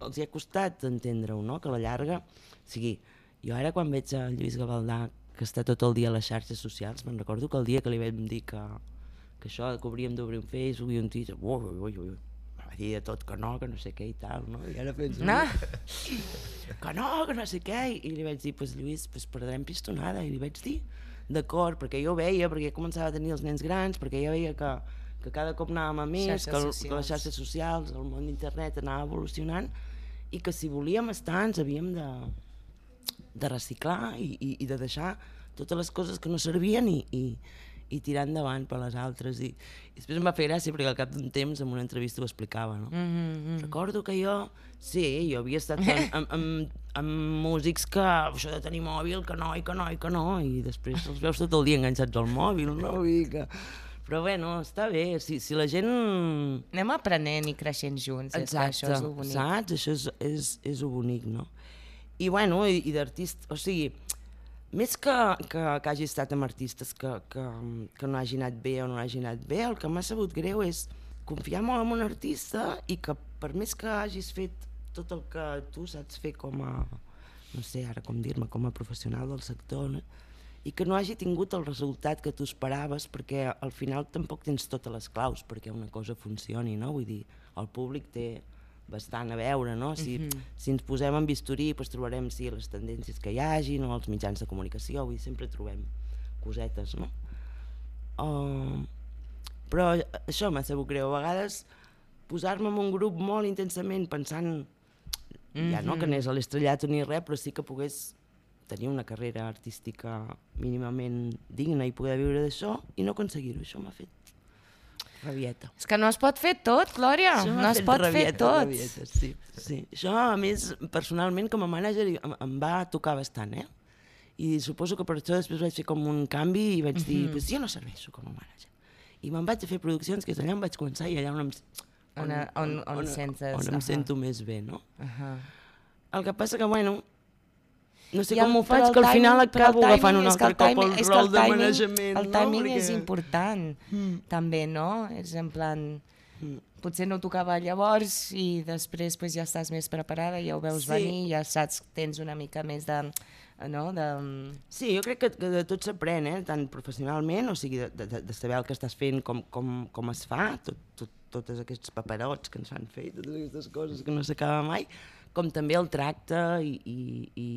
els hi ha costat entendre-ho, no? Que a la llarga... O sigui, jo ara quan veig a Lluís Gavaldà que està tot el dia a les xarxes socials. Me'n recordo que el dia que li vam dir que, que això, que hauríem d'obrir un Facebook i un Twitter, ui, ui, ui, ui, va dir de tot que no, que no sé què i tal, no? I ara penso, No? que no, que no sé què, i li vaig dir, pues, Lluís, pues, perdrem pistonada, i li vaig dir, d'acord, perquè jo veia, perquè començava a tenir els nens grans, perquè jo veia que, que cada cop anàvem a més, Xarxes que, el, que les xarxes socials, el món d'internet anava evolucionant, i que si volíem estar ens havíem de, de reciclar i, i, i de deixar totes les coses que no servien i, i, i tirar endavant per les altres. I, I després em va fer gràcia perquè al cap d'un temps en una entrevista ho explicava, no? Mm -hmm. Recordo que jo, sí, jo havia estat amb, amb, amb, amb músics que això de tenir mòbil, que no, i que no, i que no, i després els veus tot el dia enganxats al mòbil, no? Vull dir que... Però bueno, està bé, si, si la gent... Anem aprenent i creixent junts, és que això és bonic. saps? Això és, és, és bonic, no? I bueno, i, i d'artista, o sigui, més que, que, que hagi estat amb artistes que, que, que no hagi anat bé o no hagi anat bé, el que m'ha sabut greu és confiar molt en un artista i que per més que hagis fet tot el que tu saps fer com a, no sé ara com dir-me, com a professional del sector, no? i que no hagi tingut el resultat que tu esperaves perquè al final tampoc tens totes les claus perquè una cosa funcioni, no? Vull dir, el públic té bastant a veure, no? Si, mm -hmm. si ens posem en bisturí, doncs trobarem sí, les tendències que hi hagi, no? els mitjans de comunicació, vull dir, sempre trobem cosetes, no? Uh, però això m'ha sabut greu. A vegades posar-me en un grup molt intensament pensant mm -hmm. ja no que anés a l'estrellat ni res, però sí que pogués tenir una carrera artística mínimament digna i poder viure d'això i no aconseguir-ho. Això m'ha fet rabieta. És que no es pot fer tot, Glòria, Això no es pot fer rabieta, tot. rabieta, sí, sí. Això, a més, personalment, com a mànager, em, em va tocar bastant, eh? I suposo que per això després vaig fer com un canvi i vaig dir, mm -hmm. pues jo no serveixo com a mànager. I me'n vaig a fer produccions, que és allà on vaig començar i allà on em, On, on, on, on sentes... on em ahà. sento més bé, no? Ahà. El que passa que, bueno, no sé com ho faig, que al final acabo agafant un altre cop el rol de manejament, El timing és important, Mm. també, no? És en plan... Mm. Potser no tocava llavors i després pues, ja estàs més preparada, ja ho veus Sí. venir, ja saps que tens una mica més de... No? de Sí, jo crec que, que de tot s'aprèn, eh? tant professionalment, o sigui, de, de, de saber el que estàs fent, com, com, com es fa, tot, tot, tots aquests paperots que ens fan fer, totes aquestes coses que no s'acaba mai, com també el tracte i, i, i,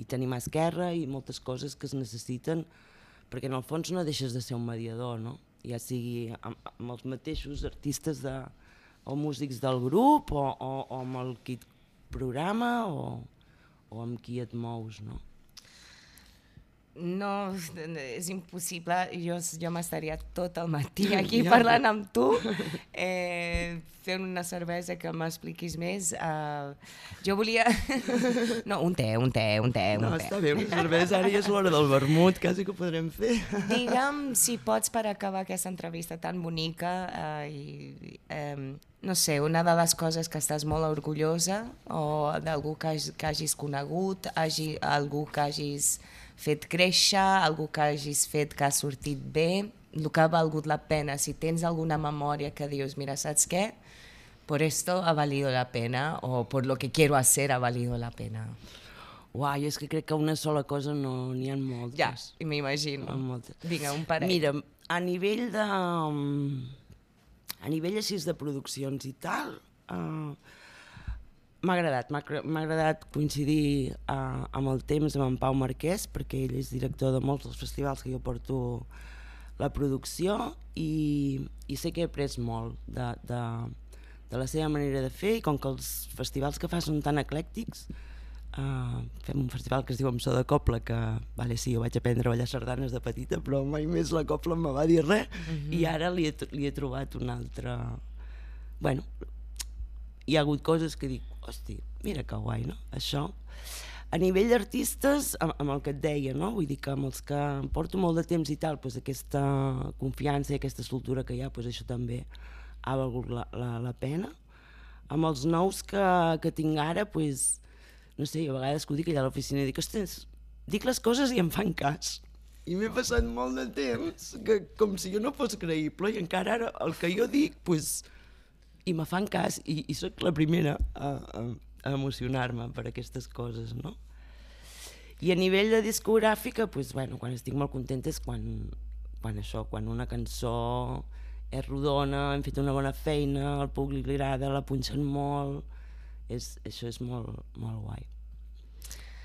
i tenir mà esquerra i moltes coses que es necessiten, perquè en el fons no deixes de ser un mediador, no? ja sigui amb, amb els mateixos artistes de, o músics del grup o, o, o amb el et programa o, o amb qui et mous, no? No, és impossible. Jo, jo m'estaria tot el matí aquí Ja. parlant amb tu, eh, fent una cervesa que m'expliquis més. Uh, jo volia... no, un te, un te, un te, un No, te. està bé, una cervesa, ara ja és l'hora del vermut, quasi que ho podrem fer. Digue'm si pots per acabar aquesta entrevista tan bonica eh, i, eh, no sé, una de les coses que estàs molt orgullosa o d'algú que, hagi, que hagis conegut, hagi, algú que hagis fet créixer, algú que hagis fet que ha sortit bé, el que ha valgut la pena, si tens alguna memòria que dius, mira, saps què? Por esto ha valido la pena o por lo que quiero hacer ha valido la pena. Uai, és que crec que una sola cosa no n'hi ha moltes. Ja, m'imagino. Vinga, un parell. Mira, a nivell de... A nivell així de produccions i tal, uh, m'ha agradat, m'ha agradat coincidir uh, amb el temps amb en Pau Marquès, perquè ell és director de molts dels festivals que jo porto la producció i, i sé que he après molt de, de, de la seva manera de fer i com que els festivals que fa són tan eclèctics, Uh, fem un festival que es diu Amb so de Copla que, vale, sí, jo vaig aprendre a ballar sardanes de petita però mai més la Copla em va dir res mm -hmm. i ara li he, li he trobat un altre bueno, hi ha hagut coses que dic hosti, mira que guai, no? això a nivell d'artistes, amb, amb el que et deia, no? vull dir que amb els que em porto molt de temps i tal, doncs aquesta confiança i aquesta soltura que hi ha, doncs això també ha valgut la, la, la pena. Amb els nous que, que tinc ara, doncs, no sé, a vegades que ho dic allà a l'oficina, dic, ostres, dic les coses i em fan cas. I m'he passat molt de temps que, com si jo no fos creïble i encara ara el que jo dic, doncs, i me fan cas i, i sóc la primera a, a, a emocionar-me per aquestes coses, no? I a nivell de discogràfica, pues, bueno, quan estic molt contenta és quan, quan això, quan una cançó és rodona, hem fet una bona feina, al públic li agrada, la punxen molt, és, això és molt, molt guai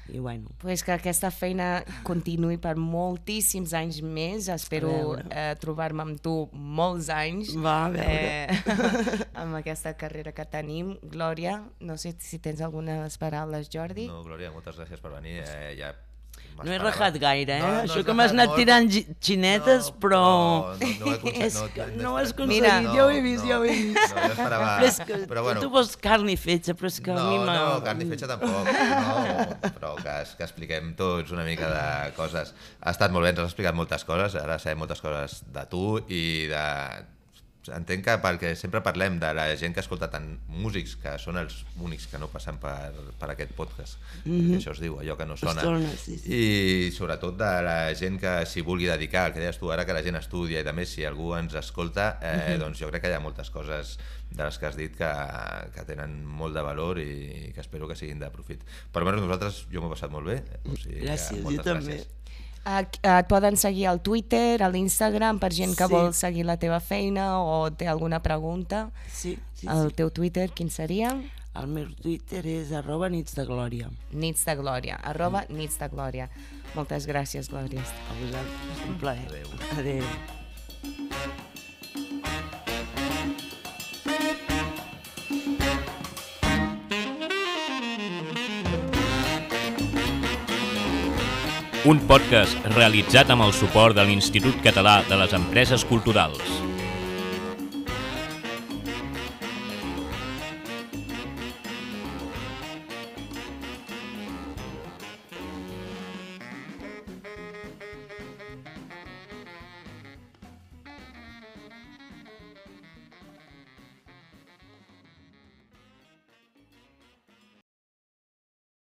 i bueno. Pues que aquesta feina continuï per moltíssims anys més. Espero eh, trobar-me amb tu molts anys. Va, a veure. Eh, amb aquesta carrera que tenim. Glòria, no sé si tens algunes paraules, Jordi. No, Glòria, moltes gràcies per venir. Eh, ja no he rajat gaire, eh? No, no Això que m'has anat molt... tirant xinetes, no, però... No, no, no, he no, no, no ho has aconseguit, Mira, no, ja ho he vist, no, ja ho he vist. No, jo esperava... Però és que però bueno. tu vols carn i fetge, però és que no, a mi m'ha... No, carn i fetge tampoc, no, però que, que expliquem tots una mica de coses. Ha estat molt bé, ens has explicat moltes coses, ara sabem moltes coses de tu i de, entenc que perquè sempre parlem de la gent que escolta tant músics, que són els únics que no passen per, per aquest podcast, mm -hmm. això es diu, allò que no sona, sona sí, sí. i sobretot de la gent que s'hi vulgui dedicar, el que deies tu ara, que la gent estudia, i també si algú ens escolta, eh, mm -hmm. doncs jo crec que hi ha moltes coses de les que has dit que, que tenen molt de valor i que espero que siguin de profit. Per almenys nosaltres, jo m'ho he passat molt bé. O sigui, gràcies, jo també. Gràcies. Et poden seguir al Twitter, a l'Instagram, per gent que sí. vol seguir la teva feina o té alguna pregunta. Sí, sí, El sí. teu Twitter, quin seria? El meu Twitter és arroba nits de glòria. Nits de glòria, arroba mm. nits de glòria. Moltes gràcies, Glòria. A vosaltres, un plaer. Adéu. Adéu. Un podcast realitzat amb el suport de l'Institut Català de les Empreses Culturals.